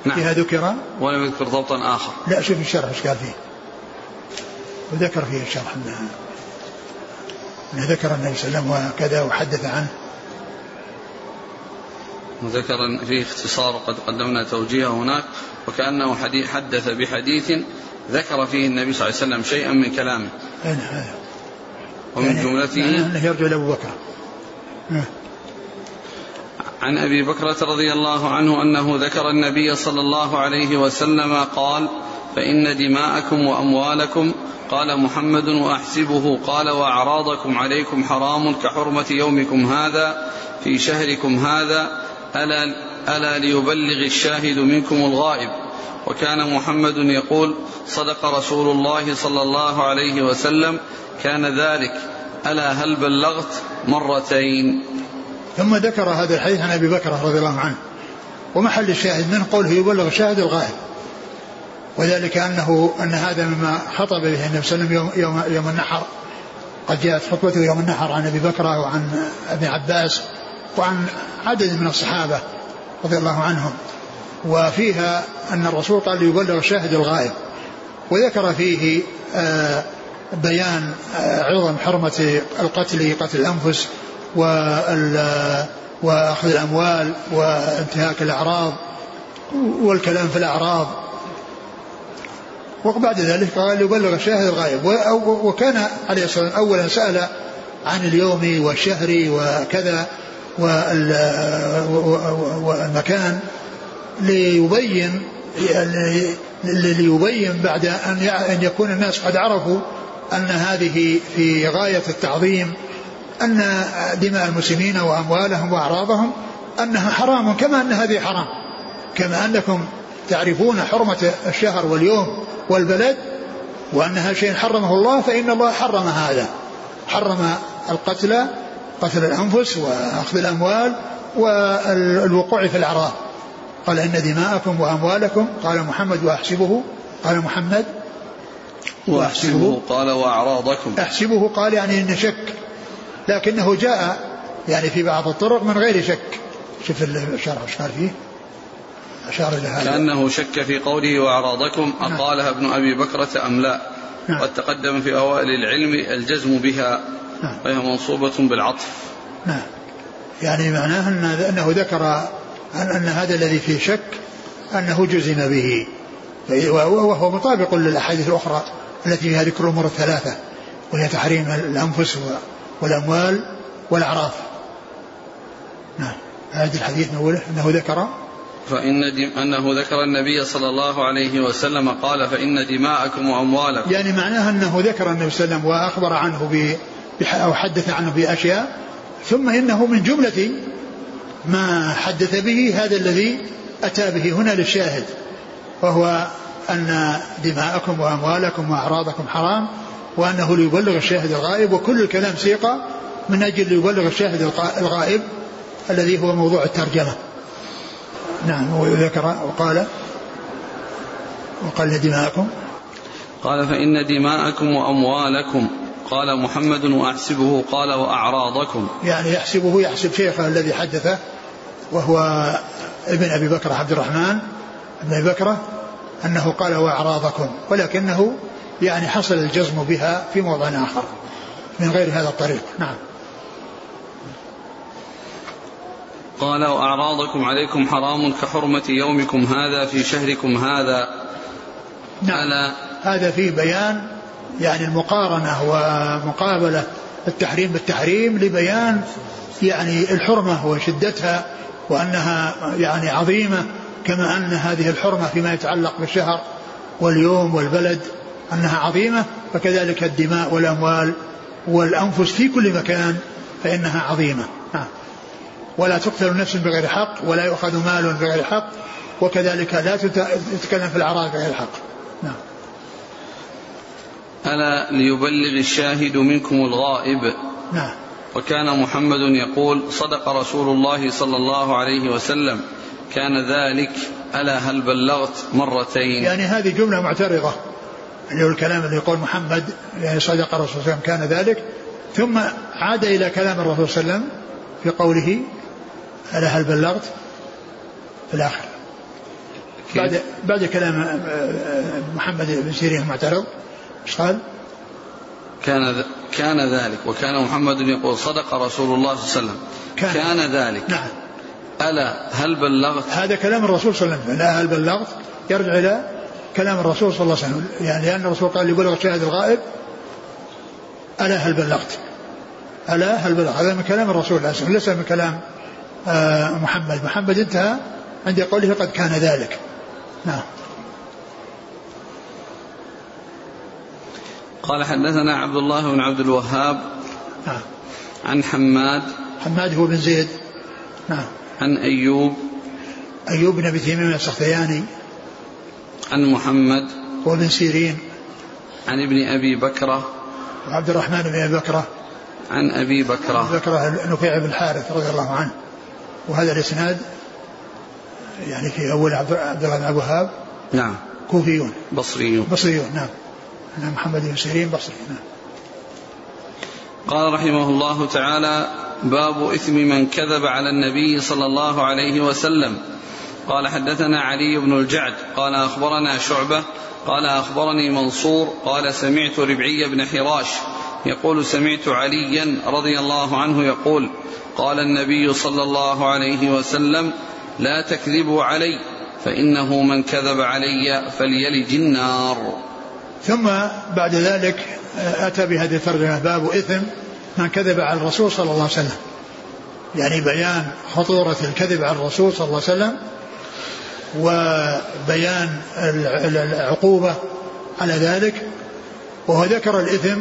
نعم فيها ذكر؟ ولم يذكر ضبطا آخر لا شوف الشرح إيش قال فيه وذكر فيه الشرح إنه ذكر النبي صلى الله عليه وسلم وكذا وحدث عنه وذكر فيه اختصار قد قدمنا توجيهه هناك وكأنه حديث حدث بحديث ذكر فيه النبي صلى الله عليه وسلم شيئا من كلامه. أين ومن يعني جملته؟ يعني أنه يرجع لأبو بكر. عن أبي بكرة رضي الله عنه أنه ذكر النبي صلى الله عليه وسلم قال فإن دماءكم واموالكم قال محمد واحسبه قال وأعراضكم عليكم حرام كحرمة يومكم هذا في شهركم هذا ألا, ألا ليبلغ الشاهد منكم الغائب. وكان محمد يقول صدق رسول الله صلى الله عليه وسلم. كان ذلك. ألا هل بلغت مرتين؟ ثم ذكر هذا الحديث عن أبي بكر رضي الله عنه. ومحل الشاهد منه قوله يبلغ الشاهد الغائب. وذلك أنه أن هذا مما خطب به النبي صلى الله عليه وسلم يوم, يوم, يوم النحر. قد جاءت خطبته يوم النحر عن أبي بكر وعن ابن عباس. وعن عدد من الصحابة رضي الله عنهم وفيها أن الرسول قال يبلغ الشاهد الغائب وذكر فيه آه، بيان عظم حرمة القتل قتل الأنفس وأخذ الأموال وانتهاك الأعراض والكلام في الأعراض. وبعد ذلك قال يبلغ الشاهد الغائب. وكان عليه الصلاة والسلام أولا سأل عن اليوم والشهر وكذا والمكان ليبين ليبين بعد أن يكون الناس قد عرفوا أن هذه في غاية التعظيم أن دماء المسلمين وأموالهم وأعراضهم أنها حرام كما أن هذه حرام. كما أنكم تعرفون حرمة الشهر واليوم والبلد وأنها شيء حرمه الله فإن الله حرم هذا. حرم القتل قتل الأنفس وأخذ الأموال والوقوع في الأعراض. قال إن دماءكم وأموالكم قال محمد وأحسبه قال محمد وأحسبه. قال وأعراضكم. أحسبه قال يعني إن شك. لكنه جاء يعني في بعض الطرق من غير شك. شوف الشرح إيش قال فيه؟ أشار إلى هذا. كأنه شك في قوله وأعراضكم نعم. أقالها ابن أبي بكرة أم لا؟ نعم. قد تقدم في أوائل العلم الجزم بها. نعم. وهي منصوبة بالعطف. نعم. يعني معناه أن أنه ذكر أن, أن هذا الذي فيه شك أنه جزم به. وهو مطابق للأحاديث الأخرى التي فيها ذكر الأمور الثلاثة وهي تحريم الأنفس والأموال والأعراف. نعم. هذا الحديث نقول أنه ذكر. فإن دم أنه ذكر النبي صلى الله عليه وسلم قال فإن دماءكم وأموالكم. يعني معناه أنه ذكر النبي صلى الله عليه وسلم وأخبر عنه أو حدث عنه بأشياء ثم إنه من جملة ما حدث به هذا الذي أتى به هنا للشاهد وهو أن دماءكم وأموالكم وأعراضكم حرام وأنه ليبلغ الشاهد الغائب وكل الكلام سيقى من أجل ليبلغ الشاهد الغائب الذي هو موضوع الترجمة. نعم وذكر وقال وقال دماءكم. قال فإن دماءكم وأموالكم قال محمد وأحسبه قال وأعراضكم. يعني يحسبه يحسب شيخه الذي حدثه وهو ابن أبي بكر عبد الرحمن ابن أبي بكر أنه قال وأعراضكم ولكنه يعني حصل الجزم بها في موضع آخر من غير هذا الطريق. نعم. قال وأعراضكم عليكم حرام كحرمة يومكم هذا في شهركم هذا. نعم. هذا فيه بيان يعني المقارنة ومقابلة التحريم بالتحريم لبيان يعني الحرمة وشدتها وأنها يعني عظيمة كما أن هذه الحرمة فيما يتعلق بالشهر واليوم والبلد أنها عظيمة فكذلك الدماء والأموال والأنفس في كل مكان فإنها عظيمة. نعم ولا تقتل نفس بغير حق ولا يؤخذ مال بغير حق وكذلك لا تتكلم في الأعراض بغير حق. نعم. ألا ليبلغ الشاهد منكم الغائب؟ نعم. وكان محمد يقول صدق رسول الله صلى الله عليه وسلم كان ذلك ألا هل بلغت مرتين؟ يعني هذه جملة معترضة. اللي هو الكلام اللي يقول محمد يعني صدق الرسول صلى الله عليه وسلم كان ذلك. ثم عاد إلى كلام الرسول صلى الله عليه وسلم في قوله ألا هل بلغت؟ في الآخر. بعد بعد كلام آه، آه، محمد بن سيرين المعترض. إيش قال؟ كان كان ذلك وكان محمد يقول صدق رسول الله صلى الله عليه وسلم. كان, كان ذلك. نعم. ألا هل بلغت؟ هذا كلام الرسول صلى الله عليه وسلم. لا هل بلغت؟ يرجع إلى كلام الرسول صلى الله عليه وسلم. يعني لأن الرسول قال يبلغ الشاهد الغائب. ألا هل بلغت؟ ألا هل بلغت؟ هذا من كلام الرسول ليس من كلام آه، محمد. محمد انتهى عند قوله قد كان ذلك. نعم. قال حدثنا عبد الله بن عبد الوهاب نعم. عن حماد حماد هو بن زيد. نعم. عن أيوب أيوب بن أبي تيمية السختياني. عن محمد هو بن سيرين. عن ابن أبي بكرة وعبد الرحمن بن أبي بكرة. عن أبي بكرة. أبي بكرة نفيع بن الحارث رضي الله عنه. وهذا الإسناد يعني في أول عبد الله بن أبي وهاب. نعم. كوفيون. بصريون. بصريون نعم. نعم محمد بن سيرين بصري نعم. قال رحمه الله تعالى باب إثم من كذب على النبي صلى الله عليه وسلم. قال حدثنا علي بن الجعد. قال أخبرنا شعبة. قال أخبرني منصور. قال سمعت ربعي بن حراش. يقول سمعت عليا رضي الله عنه يقول قال النبي صلى الله عليه وسلم لا تكذبوا علي فإنه من كذب علي فليلج النار. ثم بعد ذلك أتى بهذه الترجمة باب إثم من كذب على الرسول صلى الله عليه وسلم. يعني بيان خطورة الكذب على الرسول صلى الله عليه وسلم وبيان العقوبة على ذلك. وهو ذكر الإثم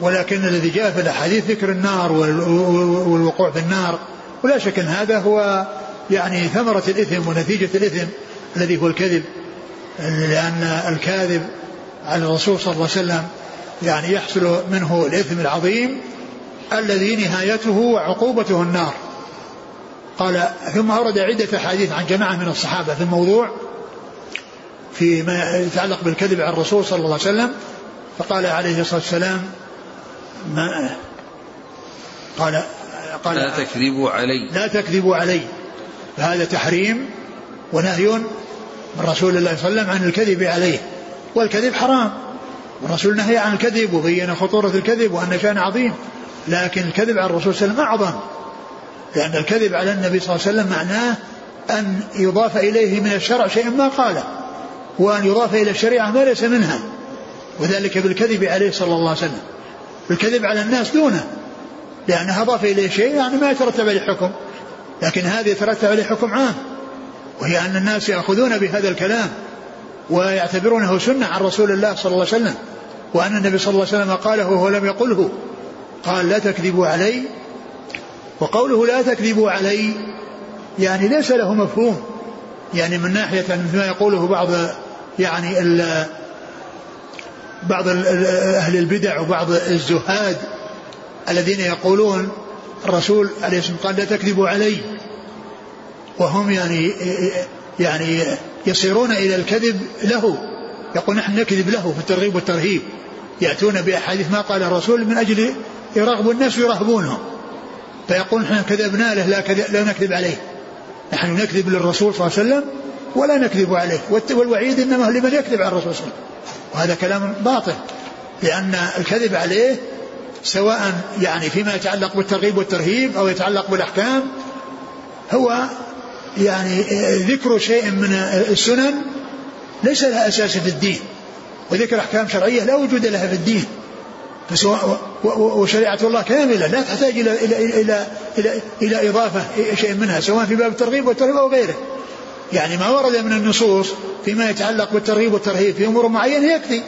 ولكن الذي جاء في الأحاديث ذكر النار والوقوع في النار. ولا شك أن هذا هو يعني ثمرة الإثم ونتيجة الإثم الذي هو الكذب لأن الكاذب على الرسول صلى الله عليه وسلم يعني يحصل منه الإثم العظيم الذي نهايته وعقوبته النار. قال ثم أورد عدة أحاديث عن جماعة من الصحابة في الموضوع فيما يتعلق بالكذب على الرسول صلى الله عليه وسلم. فقال عليه الصلاة والسلام ما قال قال لا تكذبوا علي. لا تكذبوا علي. فهذا تحريم ونهي من رسول الله صلى الله عليه وسلم عن الكذب عليه. والكذب حرام. والرسول نهي عن الكذب وبين خطورة الكذب وأن شأن عظيم. لكن الكذب على الرسول صلى الله عليه وسلم أعظم. لأن الكذب على النبي صلى الله عليه وسلم معناه أن يضاف إليه من الشرع شيء ما قاله. وأن يضاف إلى الشريعة ما ليس منها. وذلك بالكذب عليه صلى الله عليه وسلم. الكذب على الناس دونه. لأنها أضاف إليه شيء يعني ما يترتب عليه حكم. لكن هذه يترتب عليه حكم عام. وهي أن الناس يأخذون بهذا الكلام. ويعتبرونه سنة عن رسول الله صلى الله عليه وسلم وأن النبي صلى الله عليه وسلم قاله وهو لم يقله. قال لا تكذبوا علي وقوله لا تكذبوا علي يعني ليس له مفهوم. يعني من ناحية مثل ما يقوله بعض يعني ال بعض أهل البدع وبعض الزهاد الذين يقولون الرسول عليه الصلاة والسلام قال لا تكذبوا علي. وهم يعني يعني يصيرون إلى الكذب له. يقول نحن نكذب له في الترغيب والترهيب. يأتون بأحاديث ما قال الرسول من أجل يرغب الناس ويرهبونهم فيقول نحن كذبنا له لا, كذب لا نكذب عليه. نحن نكذب للرسول صلى الله عليه وسلم ولا نكذب عليه. والوعيد إنما هو لمن يكذب على الرسول صلى الله عليه وسلم. وهذا كلام باطل. لأن الكذب عليه سواء يعني فيما يتعلق بالترغيب والترهيب أو يتعلق بالأحكام هو يعني ذكر شيء من السنن ليس لها أساس في الدين وذكر أحكام شرعية لا وجود لها في الدين وشريعة الله كاملة لا تحتاج إلى إلى إلى إلى, إلى إضافة شيء منها سواء في باب الترغيب والترهيب أو غيره. يعني ما ورد من النصوص فيما يتعلق بالترغيب والترهيب في أمور معينة يكفي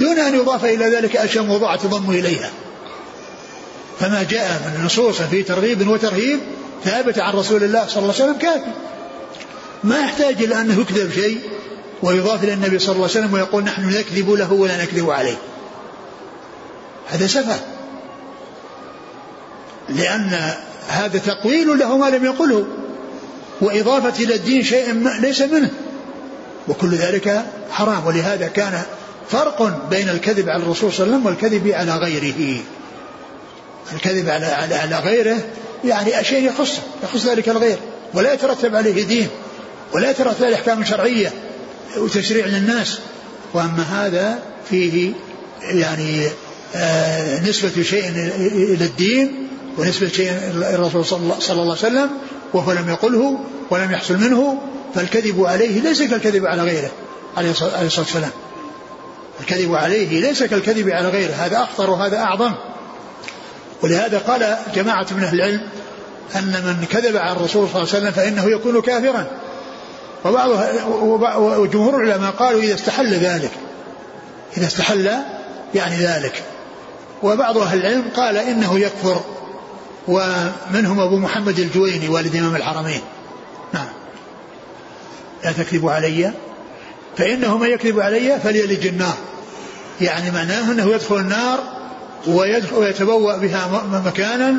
دون أن يضاف إلى ذلك أشياء موضوعة تضم إليها. فما جاء من نصوص في ترغيب وترهيب ثابت عن رسول الله صلى الله عليه وسلم كافي. ما يحتاج إلى أنه يكذب شيء ويضاف إلى النبي صلى الله عليه وسلم ويقول نحن نكذب له ولا نكذب عليه. هذا سفه لأن هذا تقويل له ما لم يقله. وإضافة إلى الدين شيء ليس منه. وكل ذلك حرام. ولهذا كان فرق بين الكذب على الرسول صلى الله عليه وسلم والكذب على غيره. الكذب على على, على غيره يعني شيء يخص يخص ذلك الغير ولا يترتب عليه دين ولا يترتب عليه أحكام شرعية وتشريع للناس. وأما هذا فيه يعني آه، نسبة شيء إلى الدين ونسبة شيء إلى الرسول صلى الله عليه وسلم وهو لم يقله ولم يحصل منه فالكذب عليه ليس كالكذب على غيره عليه الصلاة والسلام. الكذب عليه ليس كالكذب على غيره هذا أخطر وهذا أعظم. ولهذا قال جماعة من أهل العلم أن من كذب على الرسول صلى الله عليه وسلم فإنه يكون كافرا. وبعض وجمهور العلماء قالوا إذا استحل ذلك إذا استحل يعني ذلك. وبعض أهل العلم قال إنه يكفر ومنهم أبو محمد الجويني والد إمام الحرمين؟ نعم. لا تكذبوا علي. فإنه من يكذب علي فليلج النار. يعني معناه أنه يدخل النار ويتبوأ بها مكانا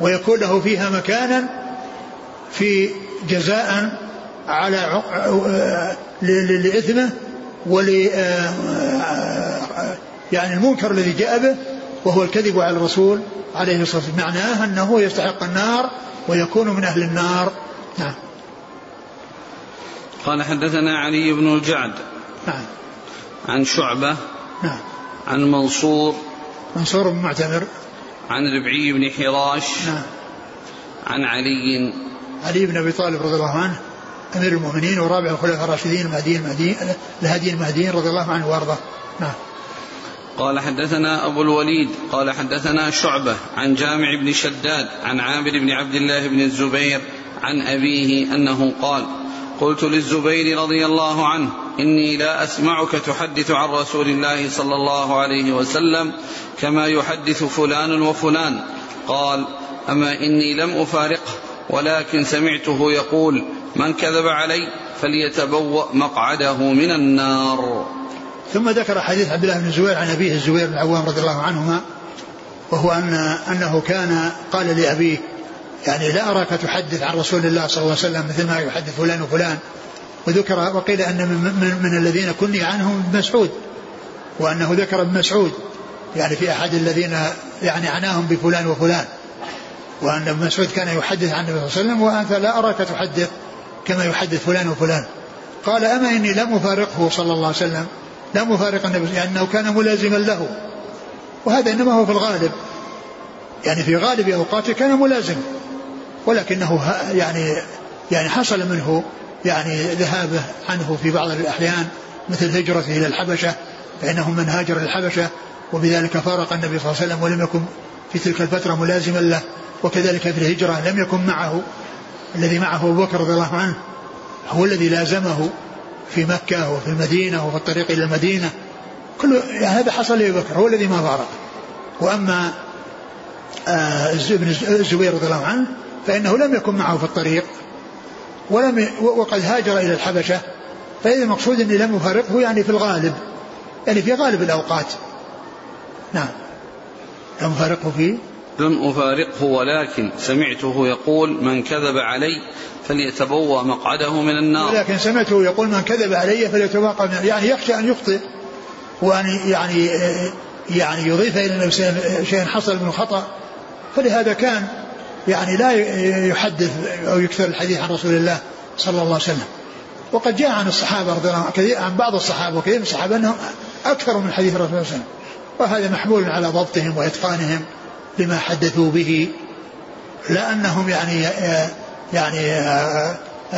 ويكون له فيها مكانا في جزاء على لإثمه ول يعني المنكر الذي جاء به وهو الكذب على الرسول عليه الصلاة والسلام. معناه أنه يستحق النار ويكون من أهل النار. نعم. قال حدثنا علي بن الجعد نعم. عن شعبة نعم. عن منصور منصور بن معتمر. عن ربعي بن حراش. نعم. عن علي. علي بن أبي طالب رضي الله عنه أمير المؤمنين ورابع الخلفاء الراشدين المهديين المهديين الهادي المهديين رضي الله عنه وأرضاه. نعم. قال حدثنا أبو الوليد قال حدثنا شعبة عن جامع بن شداد عن عامر بن عبد الله بن الزبير عن أبيه أنه قال قلت للزبير رضي الله عنه إني لا أسمعك تحدث عن رسول الله صلى الله عليه وسلم كما يحدث فلان وفلان. قال أما إني لم أفارقه ولكن سمعته يقول من كذب علي فليتبوأ مقعده من النار. ثم ذكر حديث عبد الله بن الزبير عن أبيه الزبير بن العوام رضي الله عنهما وهو أن أنه كان قال لأبيه يعني لا أراك تحدث عن رسول الله صلى الله عليه وسلم مثل ما يحدث فلان وفلان. وذكر وقيل أن من, من, الذين كني عنهم ابن مسعود وأنه ذكر ابن مسعود يعني في أحد الذين يعني عناهم بفلان وفلان. وأن ابن مسعود كان يحدث عن النبي صلى الله عليه وسلم وأنت لا أراك تحدث كما يحدث فلان وفلان. قال أما إني لم أفارقه صلى الله عليه وسلم لم أفارق النبي لأنه كان ملازما له. وهذا إنما هو في الغالب. يعني في غالب أوقاته كان ملازم. ولكنه يعني يعني حصل منه يعني ذهابه عنه في بعض الأحيان مثل هجرته إلى الحبشة فإنه من هاجر الحبشة وبذلك فارق النبي صلى الله عليه وسلم ولم يكن في تلك الفترة ملازما له وكذلك في الهجرة لم يكن معه الذي معه أبو بكر رضي الله عنه هو الذي لازمه في مكة وفي المدينة وفي الطريق إلى المدينة. كل هذا حصل لأبي بكر هو الذي ما فارق. وأما آه ابن الزبير رضي الله عنه فإنه لم يكن معه في الطريق ولم وقد هاجر إلى الحبشة فإذا المقصود أني لم أفارقه يعني في الغالب يعني في غالب الأوقات. نعم. لم أفارقه في؟ لم أفارقه ولكن سمعته يقول من كذب علي فليتبوأ مقعده من النار. ولكن سمعته يقول من كذب علي فليتبوأ يعني يخشى أن يخطئ وأن يعني يعني يضيف إلى شيء حصل من خطأ. فلهذا كان يعني لا يحدث أو يكثر الحديث عن رسول الله صلى الله عليه وسلم. وقد جاء عن الصحابة رضي الله عنهم عن بعض الصحابة وكثير من الصحابة أنهم أكثر من حديث الرسول صلى الله عليه وسلم. وهذا محمول على ضبطهم وإتقانهم لما حدثوا به لا أنهم يعني يعني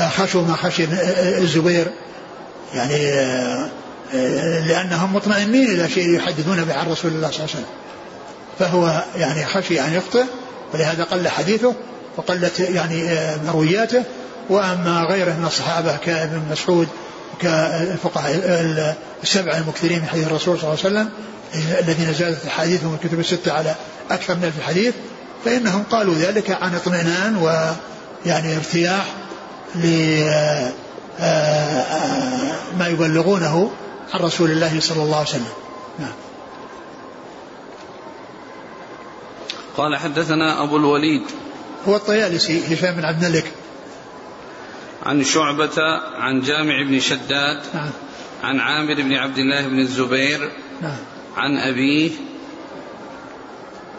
خشوا ما خشي الزبير. يعني لأنهم مطمئنين إلى شيء يحدثون به عن رسول الله صلى الله عليه وسلم. فهو يعني خشي أن يخطئ ولهذا قل حديثه وقلت يعني مروياته وأما غيره من الصحابة كابن مسعود كالفقهاء السبعه المكثرين من حديث الرسول صلى الله عليه وسلم الذين زادت أحاديثهم الكتب الستة على أكثر من ألف حديث فإنهم قالوا ذلك عن اطمئنان ويعني ارتياح لما يبلغونه عن رسول الله صلى الله عليه وسلم. نعم. قال حدثنا أبو الوليد هو الطيالسي هشام بن عبد الملك. عن شعبة عن جامع بن شداد نعم. عن عامر بن عبد الله بن الزبير نعم. عن أبيه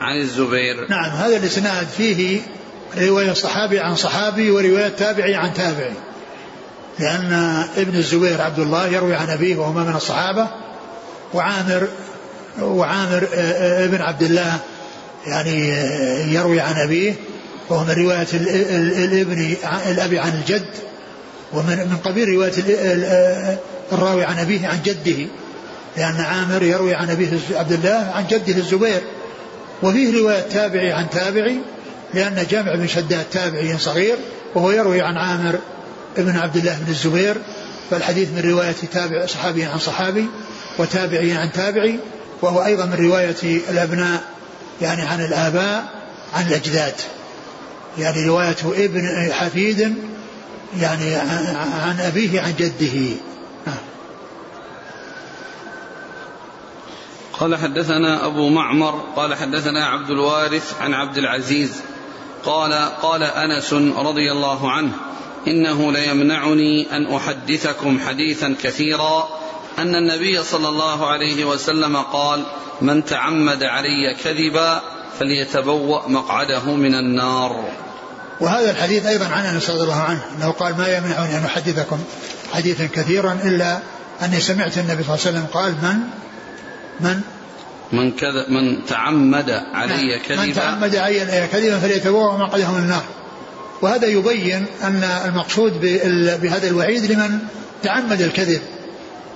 عن الزبير. نعم هذا الإسناد فيه رواية صحابي عن صحابي ورواية تابعي عن تابعي. لأن ابن الزبير عبد الله يروي عن أبيه وهو من الصحابة وعامر وعامر ابن عبد الله يعني يروي عن أبيه وهو من رواية الابن الأبي عن الجد ومن من قبيل رواية الراوي عن أبيه عن جده لأن عامر يروي عن أبيه عبد الله عن جده الزبير. وفيه رواية تابعي عن تابعي لأن جامع بن شداد تابعي صغير وهو يروي عن عامر ابن عبد الله بن الزبير. فالحديث من رواية تابع صحابي عن صحابي وتابعي عن تابعي وهو أيضا من رواية الأبناء يعني عن الآباء عن الأجداد. يعني رواية ابن حفيد يعني عن أبيه عن جده. قال حدثنا أبو معمر قال حدثنا عبد الوارث عن عبد العزيز. قال قال أنس رضي الله عنه إنه ليمنعني أن أحدثكم حديثا كثيرا أن النبي صلى الله عليه وسلم قال من تعمد علي كذبا فليتبوأ مقعده من النار. وهذا الحديث أيضا عن أنس رضي الله عنه أنه قال ما يمنعني أن أحدثكم حديثا كثيرا إلا أني سمعت النبي صلى الله عليه وسلم قال من؟ من؟ من كذا من تعمد علي نعم. كذبا. من تعمد علي كذبا فليتبوأ مقعده من النار. وهذا يبين أن المقصود بهذا الوعيد لمن تعمد الكذب.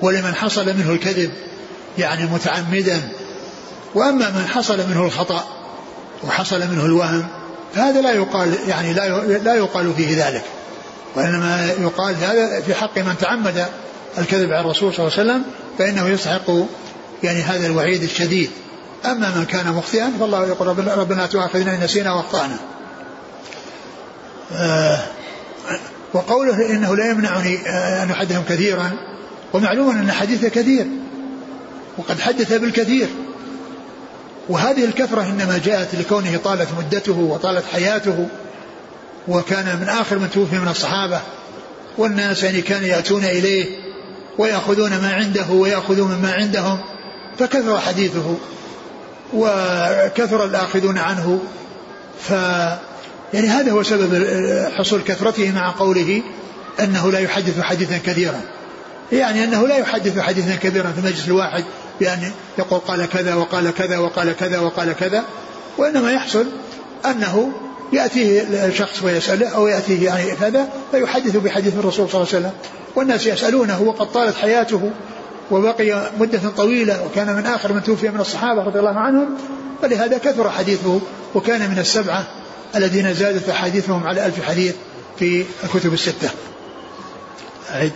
ولمن حصل منه الكذب يعني متعمدا. وأما من حصل منه الخطأ وحصل منه الوهم فهذا لا يقال يعني لا لا يقال فيه ذلك. وإنما يقال هذا في حق من تعمد الكذب على الرسول صلى الله عليه وسلم فإنه يستحق يعني هذا الوعيد الشديد. أما من كان مخطئا فالله يقول ربنا, ربنا تؤاخذنا إن نسينا وأخطأنا. آه وقوله إنه لا يمنعني آه أن أحدثهم كثيرا ومعلوم أن حديثه كثير وقد حدث بالكثير. وهذه الكثرة إنما جاءت لكونه طالت مدته وطالت حياته وكان من آخر من توفي من الصحابة. والناس يعني كانوا يأتون إليه ويأخذون ما عنده ويأخذون مما عندهم فكثر حديثه وكثر الآخذون عنه. ف يعني هذا هو سبب حصول كثرته مع قوله أنه لا يحدث حديثا كثيرا. يعني أنه لا يحدث حديثا كبيرا في المجلس الواحد بأن يقول قال كذا وقال كذا وقال كذا وقال كذا وإنما يحصل أنه يأتيه الشخص ويسأله أو يأتيه يعني كذا فيحدث بحديث الرسول صلى الله عليه وسلم. والناس يسألونه وقد طالت حياته وبقي مدة طويلة وكان من آخر من توفي من الصحابة رضي الله عنهم فلهذا كثر حديثه وكان من السبعة الذين زادت أحاديثهم على ألف حديث في الكتب الستة. أعيد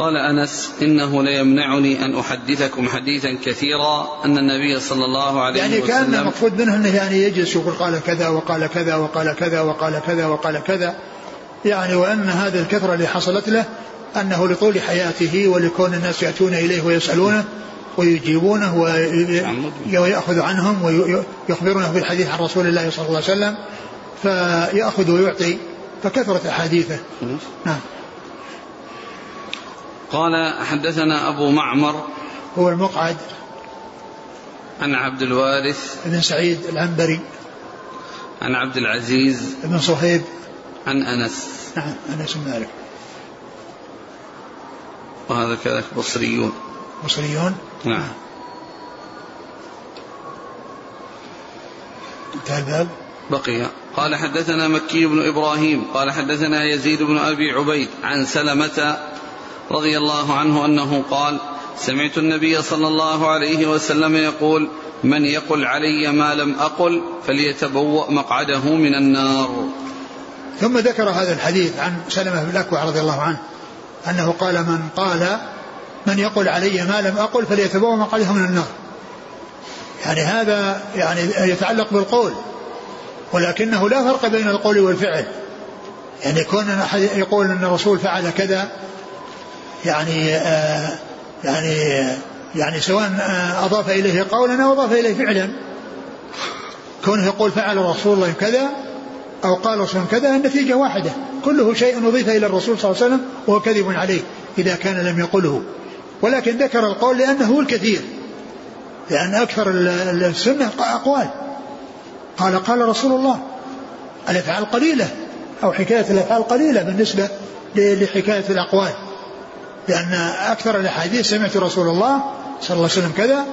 قال أنس إنه ليمنعني أن أحدثكم حديثا كثيرا أن النبي صلى الله عليه يعني وسلم يعني كان المقصود منه أنه يعني يجلس يقول قال كذا وقال كذا وقال كذا وقال كذا وقال كذا. يعني وأن هذه الكثرة اللي حصلت له أنه لطول حياته ولكون الناس يأتون إليه ويسألونه ويجيبونه ويأخذ عنهم ويخبرونه بالحديث عن رسول الله صلى الله عليه وسلم فيأخذ ويعطي فكثرت أحاديثه. نعم. قال حدثنا أبو معمر هو المقعد عن عبد الوارث بن سعيد العنبري عن عبد العزيز بن صهيب عن أنس. نعم أنس بن مالك. وهذا كذلك بصريون. بصريون؟ نعم. انتهى الباب. بقي. قال حدثنا مكي بن إبراهيم قال حدثنا يزيد بن أبي عبيد عن سلمة رضي الله عنه أنه قال سمعت النبي صلى الله عليه وسلم يقول من يقل علي ما لم أقل فليتبوأ مقعده من النار. ثم ذكر هذا الحديث عن سلمة بن الاكوع رضي الله عنه أنه قال من قال من يقول علي ما لم أقل فليتبوأ مقعده من النار. يعني هذا يعني يتعلق بالقول ولكنه لا فرق بين القول والفعل. يعني كون أحد يقول أن الرسول فعل كذا يعني آه يعني يعني سواء آه أضاف إليه قولا أو أضاف إليه فعلا. كونه يقول فعل رسول الله كذا أو قال رسول كذا النتيجة واحدة. كله شيء أضيف إلى الرسول صلى الله عليه وسلم وهو كذب عليه إذا كان لم يقله. ولكن ذكر القول لأنه هو الكثير. لأن أكثر السنة أقوال. قال قال رسول الله الأفعال قليلة أو حكاية الأفعال قليلة بالنسبة لحكاية الأقوال. لأن أكثر الأحاديث سمعت رسول الله صلى الله عليه وسلم كذا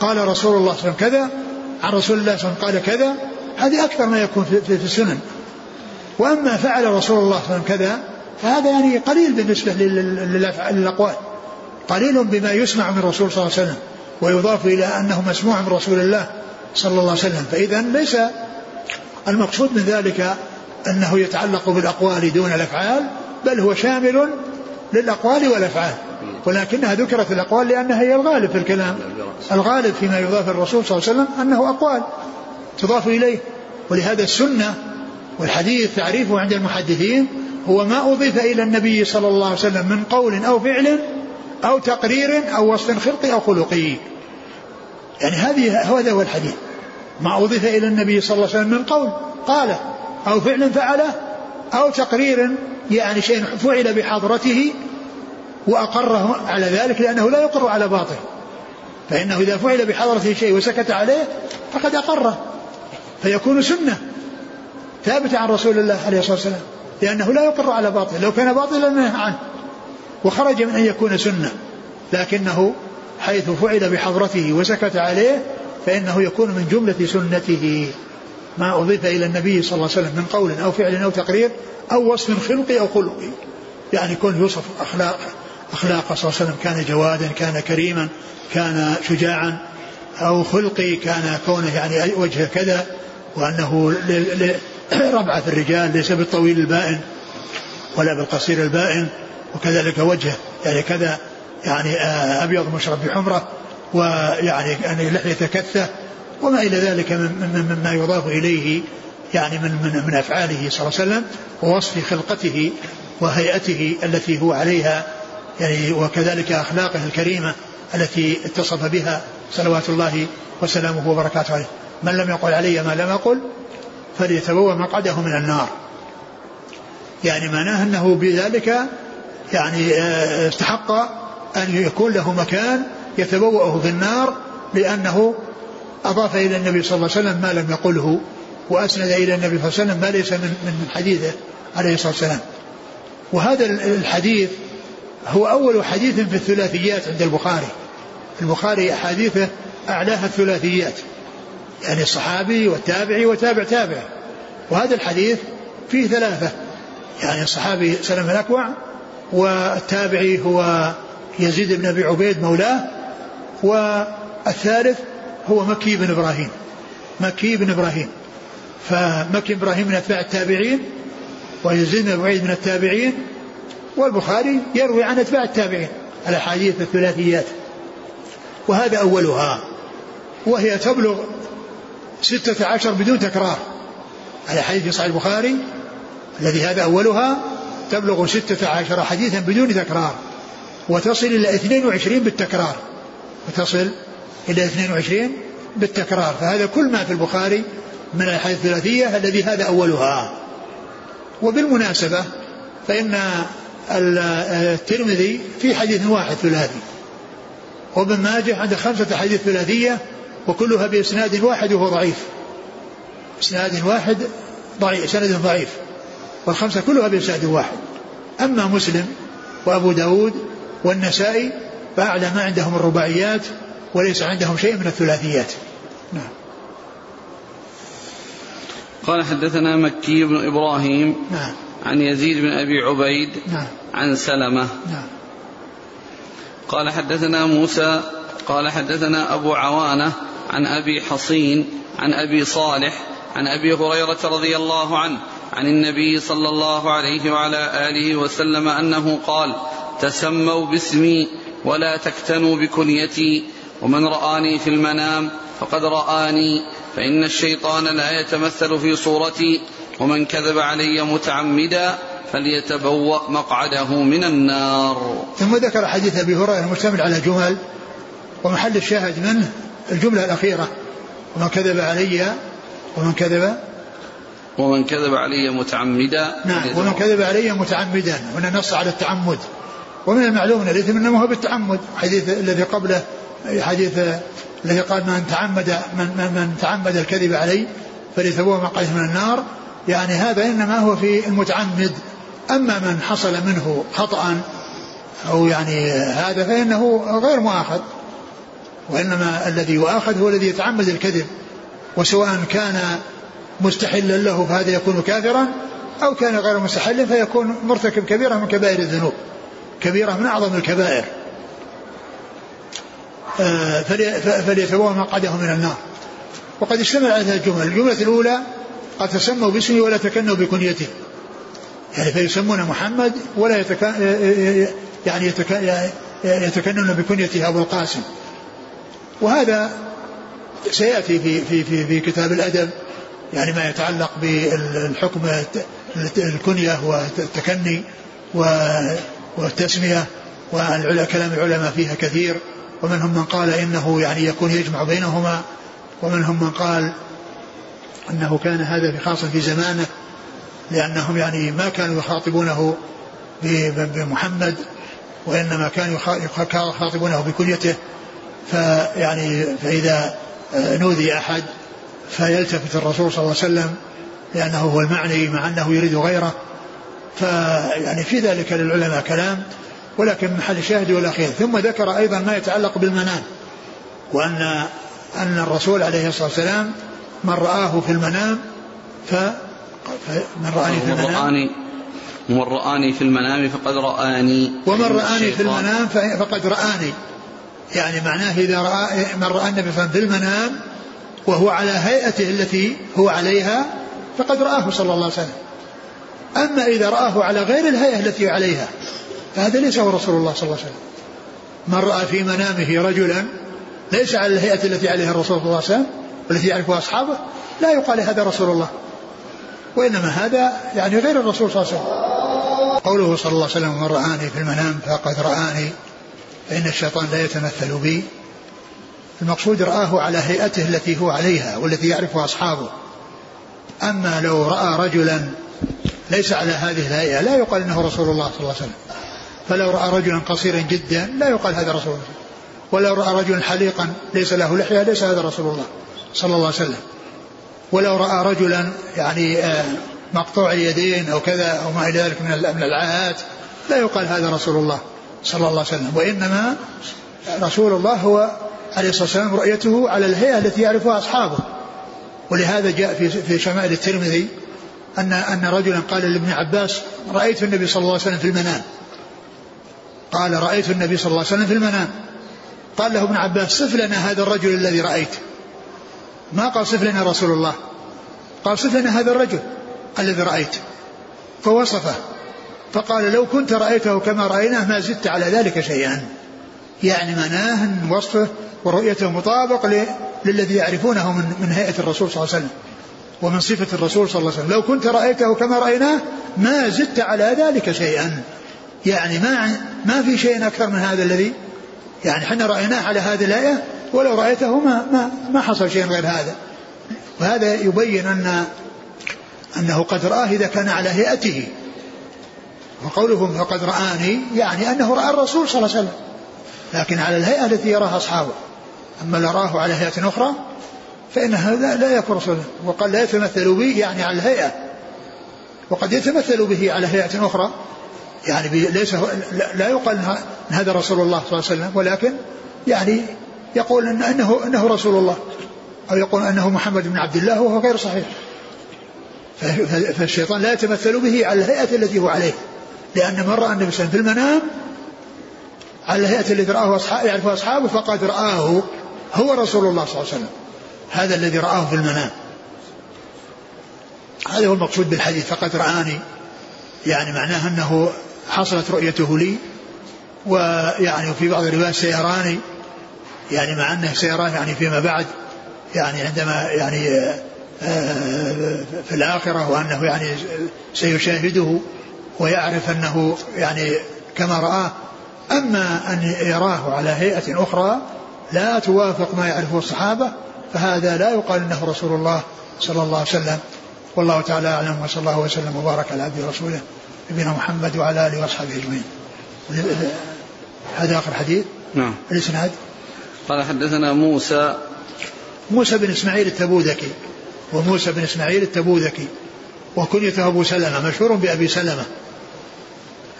قال رسول الله صلى الله عليه وسلم كذا عن رسول الله صلى الله عليه وسلم قال كذا هذه أكثر ما يكون في, في, في السنن. وأما فعل رسول الله صلى الله عليه وسلم كذا فهذا يعني قليل بالنسبة للأقوال. قليل بما يسمع من الرسول صلى الله عليه وسلم ويضاف إلى أنه مسموع من رسول الله صلى الله عليه وسلم. فإذا ليس المقصود من ذلك أنه يتعلق بالأقوال دون الأفعال بل هو شامل للأقوال والأفعال. ولكنها ذكرت الأقوال لأنها هي الغالب في الكلام. الغالب فيما يضاف الرسول صلى الله عليه وسلم أنه أقوال تضاف إليه. ولهذا السنة والحديث تعريفه عند المحدثين هو ما أضيف إلى النبي صلى الله عليه وسلم من قول أو فعل أو تقرير أو وصف خلقي أو خلقي يعني هذه هذا هو الحديث. ما أضيف إلى النبي صلى الله عليه وسلم من قول قال أو فعل فعله أو تقرير يعني شيء فعل بحضرته وأقره على ذلك لأنه لا يقر على باطل. فإنه إذا فعل بحضرته شيء وسكت عليه فقد أقره. فيكون سنة ثابتة عن رسول الله عليه الصلاة والسلام لأنه لا يقر على باطل. لو كان باطلا نهى عنه. وخرج من أن يكون سنة. لكنه حيث فعل بحضرته وسكت عليه فإنه يكون من جملة سنته. ما أضيف إلى النبي صلى الله عليه وسلم من قول أو فعل أو تقرير أو وصف خلقي أو خلقي. يعني كون يوصف أخلاق أخلاقه صلى الله عليه وسلم كان جوادا كان كريما كان شجاعا أو خلقي كان كونه يعني وجهه كذا وأنه ربعة الرجال ليس بالطويل البائن ولا بالقصير البائن وكذلك وجهه. يعني كذا يعني آه، أبيض مشرب بحمرة ويعني يعني لحية كثة وما إلى ذلك مما يضاف إليه يعني من من من أفعاله صلى الله عليه وسلم ووصف خلقته وهيئته التي هو عليها يعني وكذلك أخلاقه الكريمة التي اتصف بها صلوات الله وسلامه وبركاته عليه. من لم يقل علي ما لم أقل فليتبوأ مقعده من النار. يعني معناه أنه بذلك يعني آه، استحق أن يكون له مكان يتبوأه في النار لأنه أضاف إلى النبي صلى الله عليه وسلم ما لم يقله وأسند إلى النبي صلى الله عليه وسلم ما ليس من من حديثه عليه الصلاة والسلام. وهذا الحديث هو أول حديث في الثلاثيات عند البخاري. البخاري أحاديثه أعلاها الثلاثيات يعني الصحابي والتابعي وتابع تابع. وهذا الحديث فيه ثلاثة يعني الصحابي سلم الأكوع والتابعي هو يزيد بن أبي عبيد مولاه والثالث هو مكي بن إبراهيم. مكي بن إبراهيم. فمكي إبراهيم من أتباع التابعين ويزيد بن أبي عبيد من التابعين والبخاري يروي عن أتباع التابعين الأحاديث الثلاثيات. وهذا أولها. وهي تبلغ ستة عشر بدون تكرار. على حديث صحيح البخاري الذي هذا أولها تبلغ ستة عشر حديثا بدون تكرار. وتصل إلى 22 بالتكرار. وتصل إلى 22 بالتكرار. فهذا كل ما في البخاري من الأحاديث الثلاثية الذي هذا أولها. وبالمناسبة فإن الترمذي في حديث واحد ثلاثي وابن ماجه عنده خمسة حديث ثلاثية وكلها بإسناد واحد وهو ضعيف. إسناد واحد ضعيف سند ضعيف والخمسة كلها بإسناد واحد. أما مسلم وأبو داود والنسائي فأعلى ما عندهم الرباعيات وليس عندهم شيء من الثلاثيات. نعم. قال حدثنا مكي بن إبراهيم نعم. عن يزيد بن أبي عبيد نعم. عن سلمة. نعم. قال حدثنا موسى قال حدثنا أبو عوانة عن أبي حصين عن أبي صالح عن أبي هريرة رضي الله عنه عن النبي صلى الله عليه وعلى آله وسلم أنه قال تسموا باسمي ولا تكتنوا بكنيتي ومن رآني في المنام فقد رآني فإن الشيطان لا يتمثل في صورتي ومن كذب علي متعمدا فليتبوأ مقعده من النار. ثم ذكر حديث أبي هريرة المشتمل على جمل ومحل الشاهد منه الجملة الأخيرة ومن كذب علي ومن كذب ومن كذب علي متعمدا نعم ومن كذب علي متعمدا هنا نص على التعمد. ومن المعلوم أن الإثم إنما هو بالتعمد حديث الذي قبله حديث الذي قال من تعمد من, من, من تعمد الكذب علي فليتبوأ مقعده من النار. يعني هذا إنما هو في المتعمد. أما من حصل منه خطأ أو يعني هذا فإنه غير مؤاخذ. وإنما الذي يؤاخذ هو الذي يتعمد الكذب. وسواء كان مستحلا له فهذا يكون كافرا أو كان غير مستحل فيكون مرتكب كبيره من كبائر الذنوب. كبيرة من أعظم الكبائر. فليتبوأ مقعده من النار. وقد اشتمل على ثلاث جمل الجملة الأولى قد تسموا باسمه ولا تكنوا بكنيته. يعني فيسمون محمد ولا يتكن يعني يتكنون بكنيته أبو القاسم. وهذا سيأتي في في في, في كتاب الأدب يعني ما يتعلق بالحكم الكنية والتكني والتسمية وكلام العلماء فيها كثير. ومنهم من قال إنه يعني يكون يجمع بينهما ومنهم من قال أنه كان هذا في خاصة في زمانه لأنهم يعني ما كانوا يخاطبونه بمحمد وإنما كانوا يخاطبونه بكليته. فيعني فإذا نودي أحد فيلتفت الرسول صلى الله عليه وسلم لأنه هو المعني مع أنه يريد غيره. فيعني في ذلك للعلماء كلام. ولكن محل الشاهد والأخير ثم ذكر أيضا ما يتعلق بالمنام وأن أن الرسول عليه الصلاة والسلام من رآه في المنام ف من رآني في المنام. ومن رآني في المنام فقد رآني. ومن رآني في المنام فقد رآني. يعني معناه إذا رأى من رأى النبي صلى الله عليه وسلم في المنام وهو على هيئته التي هو عليها فقد رآه صلى الله عليه وسلم. أما إذا رآه على غير الهيئة التي عليها فهذا ليس هو رسول الله صلى الله عليه وسلم. من رأى في منامه رجلا ليس على الهيئة التي عليها الرسول صلى الله عليه وسلم والتي يعرفها أصحابه لا يقال هذا رسول الله. وإنما هذا يعني غير الرسول صلى الله عليه وسلم. قوله صلى الله عليه وسلم من رآني في المنام فقد رآني فإن الشيطان لا يتمثل بي. المقصود رآه على هيئته التي هو عليها والتي يعرفها أصحابه. أما لو رأى رجلا ليس على هذه الهيئة لا يقال أنه رسول الله صلى الله عليه وسلم. فلو رأى رجلا قصيرا جدا لا يقال هذا رسول الله. ولو رأى رجلا حليقا ليس له لحية ليس هذا رسول الله صلى الله عليه وسلم. ولو رأى رجلا يعني آه، مقطوع اليدين أو كذا أو ما إلى ذلك من العاهات لا يقال هذا رسول الله صلى الله عليه وسلم. وإنما رسول الله هو عليه الصلاة والسلام رؤيته على الهيئة التي يعرفها أصحابه. ولهذا جاء في في شمائل الترمذي أن أن رجلا قال لابن عباس رأيت النبي صلى الله عليه وسلم في المنام. قال رأيت النبي صلى الله عليه وسلم في المنام. قال له ابن عباس صف لنا هذا الرجل الذي رأيت. ما قال صف لنا رسول الله. قال صف لنا هذا الرجل الذي رأيت. فوصفه. فقال لو كنت رأيته كما رأيناه ما زدت على ذلك شيئا. يعني معناه أن وصفه ورؤيته مطابق للذي يعرفونه من, من هيئة الرسول صلى الله عليه وسلم. ومن صفة الرسول صلى الله عليه وسلم. لو كنت رأيته كما رأيناه ما زدت على ذلك شيئا. يعني ما ما في شيء أكثر من هذا الذي يعني إحنا رأيناه على هذه الآية ولو رأيته ما ما ما حصل شيء غير هذا. وهذا يبين أن أنه قد رآه إذا كان على هيئته. وقوله فقد رآني يعني أنه رأى الرسول صلى الله عليه وسلم. لكن على الهيئة التي يراها أصحابه. أما اللي رآه على هيئة أخرى فإن هذا لا يكون رسولا وقال لا يتمثل به يعني على الهيئة. وقد يتمثل به على هيئة أخرى. يعني ليس لا يقال إن هذا رسول الله صلى الله عليه وسلم ولكن يعني يقول إن انه إنه رسول الله أو يقول إنه محمد بن عبد الله وهو غير صحيح. فالشيطان لا يتمثل به على الهيئة التي هو عليه لأن من رأى النبي صلى الله عليه وسلم في المنام على الهيئة التي رآه أصحابه يعرفها أصحابه فقد رآه هو رسول الله صلى الله عليه وسلم. هذا الذي رآه في المنام. هذا هو المقصود بالحديث فقد رآني. يعني معناه أنه حصلت رؤيته لي ويعني في بعض الروايات سيراني يعني مع أنه سيران يعني فيما بعد يعني عندما يعني آه، في الآخرة وأنه يعني سيشاهده ويعرف أنه يعني كما رآه. أما أن يراه على هيئة أخرى لا توافق ما يعرفه الصحابة فهذا لا يقال أنه رسول الله صلى الله عليه وسلم. والله تعالى أعلم وصلى الله وسلم وبارك على عبده ورسوله. نبينا محمد وعلى آله وأصحابه أجمعين. هذا آخر حديث؟ نعم. الإسناد؟ قال حدثنا موسى. موسى بن إسماعيل التبوذكي. وموسى بن إسماعيل التبوذكي. وكنيته أبو سلمة مشهور بأبي سلمة.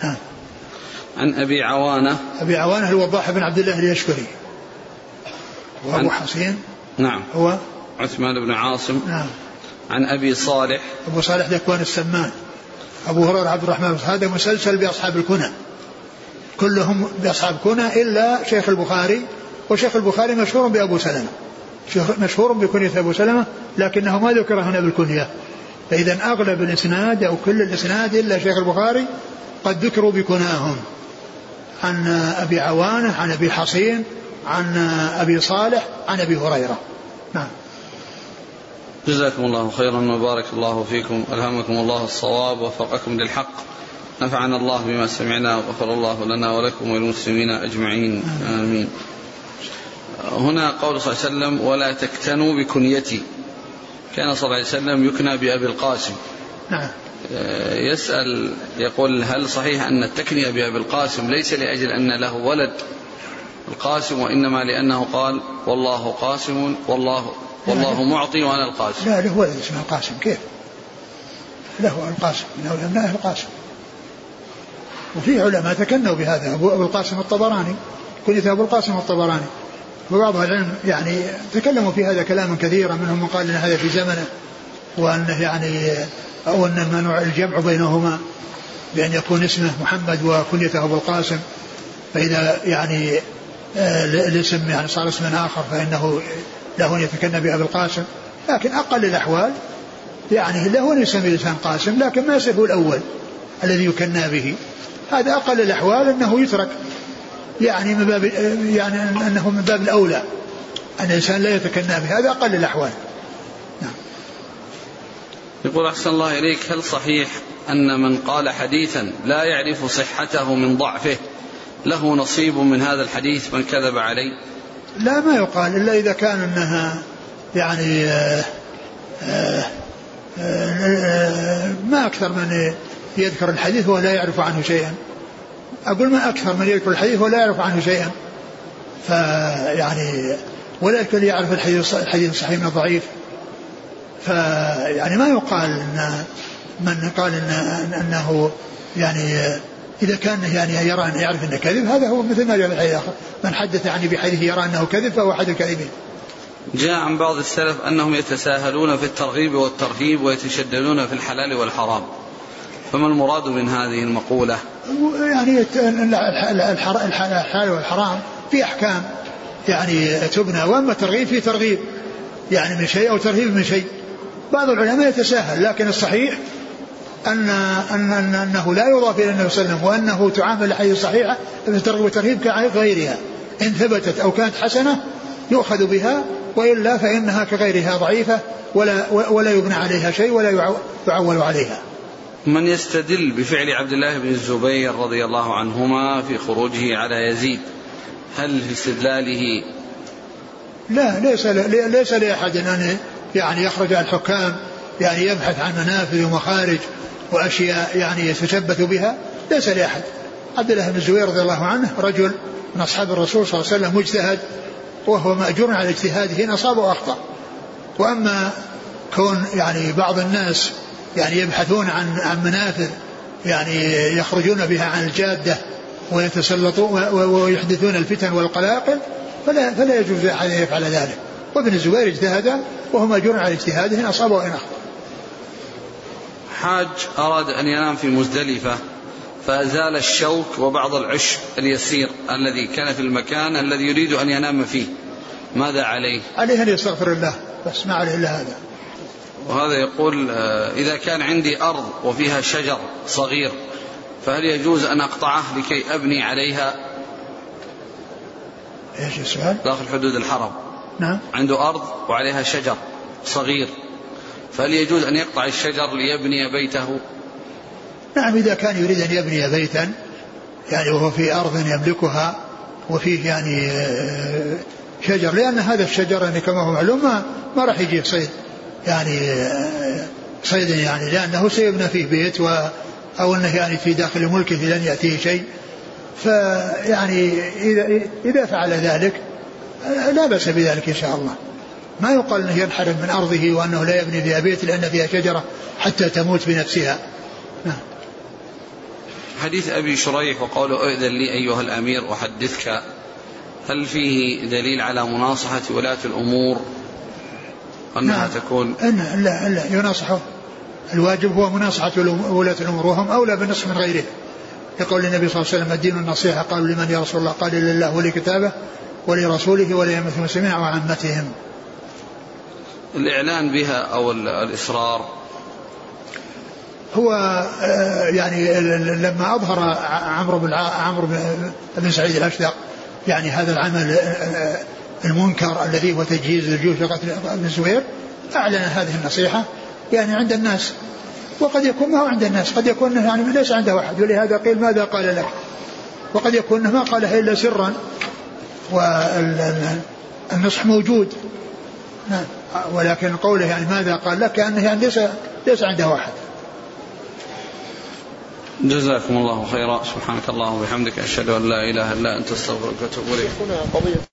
ها. عن أبي عوانة. أبي عوانة الوضاح بن عبد الله اليشكري. وأبو حسين. نعم. هو؟ عثمان بن عاصم. نعم. عن أبي صالح. أبو صالح ذكوان السمان. أبو هريرة عبد الرحمن هذا مسلسل بأصحاب الكنى. كلهم بأصحاب كنى إلا شيخ البخاري وشيخ البخاري مشهور بأبو سلمة. مشهور بكنية أبو سلمة لكنه ما ذكر هنا بالكنية. فإذا أغلب الإسناد أو كل الإسناد إلا شيخ البخاري قد ذكروا بكناهم. عن أبي عوانة عن أبي حصين عن أبي صالح عن أبي هريرة. نعم. جزاكم الله خيرا وبارك الله فيكم. ألهمكم الله الصواب ووفقكم للحق. نفعنا الله بما سمعنا وغفر الله لنا ولكم وللمسلمين أجمعين. آمين. هنا قول صلى الله عليه وسلم ولا تكتنوا بكنيتي. كان صلى الله عليه وسلم يكنى بأبي القاسم. نعم. آه، يسأل يقول هل صحيح أن التكنية بأبي القاسم ليس لأجل أن له ولد القاسم وإنما لأنه قال والله قاسم والله والله معطي وأنا القاسم. لا له ولد اسمه القاسم. كيف؟ له القاسم. من أبناء القاسم. وفي علماء تكنوا بهذا. أبو, أبو القاسم الطبراني. كنيته أبو القاسم الطبراني. وبعض العلم يعني تكلموا في هذا كلاما كثيرا منهم من قال إن هذا في زمنه وأنه يعني أو أن منوع الجمع بينهما بأن يكون اسمه محمد وكنيته أبو القاسم. فإذا يعني آه، الاسم يعني صار اسما آخر فإنه له ان يتكنى بأبي القاسم لكن أقل الأحوال يعني له ان يسمي الإنسان قاسم لكن ما يصفه الأول الذي يكنى به. هذا أقل الأحوال أنه يترك يعني من باب يعني أنه من باب الأولى أن الإنسان لا يتكنى به. هذا أقل الأحوال. نعم. يقول أحسن الله إليك هل صحيح أن من قال حديثا لا يعرف صحته من ضعفه له نصيب من هذا الحديث من كذب عليه؟ لا ما يقال إلا إذا كان أنها يعني آه، آآ آه، ما أكثر من يذكر الحديث ولا يعرف عنه شيئا. أقول ما أكثر من يذكر الحديث ولا يعرف عنه شيئا. فيعني ولا يعرف الحديث الحديث الصحيح من الضعيف فيعني ما يقال إن من قال إن إنه يعني إذا كان يعني يرى ان يعرف أنه كذب هذا هو مثل ما جاء في الحديث الآخر من حدث يعني بحديث يرى أنه كذب فهو أحد الكاذبين. جاء عن بعض السلف أنهم يتساهلون في الترغيب والترهيب ويتشددون في الحلال والحرام. فما المراد من هذه المقولة يعني الحلال والحرام في أحكام يعني تبنى وأما الترغيب في ترغيب يعني من شيء أو ترهيب من شيء بعض العلماء يتساهل لكن الصحيح أن أن أن أنه لا يضاف إلى النبي صلى الله عليه وسلم وأنه تعامل الأحاديث الصحيحة في الترغيب والترهيب كغيرها إن ثبتت أو كانت حسنة يؤخذ بها وإلا فإنها كغيرها ضعيفة ولا ولا يبنى عليها شيء ولا يعول عليها. من يستدل بفعل عبد الله بن الزبير رضي الله عنهما في خروجه على يزيد هل في استدلاله؟ لا ليس ليس لأحد أن يعني يخرج على الحكام يعني يبحث عن منافذ ومخارج. وأشياء يعني يتشبث بها ليس لأحد. عبد الله بن الزبير رضي الله عنه رجل من أصحاب الرسول صلى الله عليه وسلم مجتهد وهو مأجور على اجتهاده إن اصاب واخطا وأما كون يعني بعض الناس يعني يبحثون عن عن منافذ يعني يخرجون بها عن الجادة ويتسلطون ويحدثون الفتن والقلاقل فلا فلا يجوز لاحد أن يفعل ذلك. وابن الزبير اجتهد وهو مأجور على اجتهاده إن اصاب وإن أخطأ. حاج أراد أن ينام في مزدلفة فأزال الشوك وبعض العشب اليسير الذي كان في المكان الذي يريد أن ينام فيه ماذا عليه؟ عليه أن يستغفر الله بس ما عليه إلا هذا. وهذا يقول آه، إذا كان عندي أرض وفيها شجر صغير فهل يجوز أن أقطعه لكي أبني عليها إيش السؤال؟ داخل حدود الحرم نعم عنده أرض وعليها شجر صغير فهل يجوز أن يقطع الشجر ليبني بيته؟ نعم إذا كان يريد أن يبني بيتا يعني وهو في أرض يملكها وفيه يعني آه، شجر لأن هذا الشجر يعني كما هو معلوم ما, راح يجيه صيد يعني صيد يعني لأنه سيبنى فيه بيت و أو أنه يعني في داخل ملكه لن يأتيه شيء. فيعني إذا إذا فعل ذلك لا بأس بذلك إن شاء الله. ما يقال أنه ينحرم من أرضه وأنه لا يبني فيها بيت لأن فيها شجرة حتى تموت بنفسها. نعم. حديث أبي شريح وقوله ائذن لي أيها الأمير أحدثك. هل فيه دليل على مناصحة ولاة الأمور أنها نعم. تكون؟ أن لا لا يناصحه. الواجب هو مناصحة ولاة الأمور وهم أولى بالنصح من غيره. يقول النبي صلى الله عليه وسلم الدين النصيحة قالوا لمن يا رسول الله؟ قال لله ولكتابه ولرسوله ولأئمة المسلمين وعامتهم. الإعلان بها أو الإصرار؟ هو آه، يعني لما أظهر عمرو بن عمرو بن سعيد الأشدق يعني هذا العمل آه، آه، المنكر الذي هو تجهيز الجيوش لقتل ابن الزبير أعلن هذه النصيحة يعني عند الناس. وقد يكون ما هو عند الناس قد يكون يعني ليس عنده أحد ولهذا قيل ماذا قال لك؟ وقد يكون ما قالها إلا سرا والنصح موجود. نعم. ولكن قوله يعني ماذا قال لك كأنه يعني ليس ليس عنده أحد. جزاكم الله خيرا. سبحانك اللهم وبحمدك أشهد أن لا إله إلا أنت أستغفرك وأتوب إليك.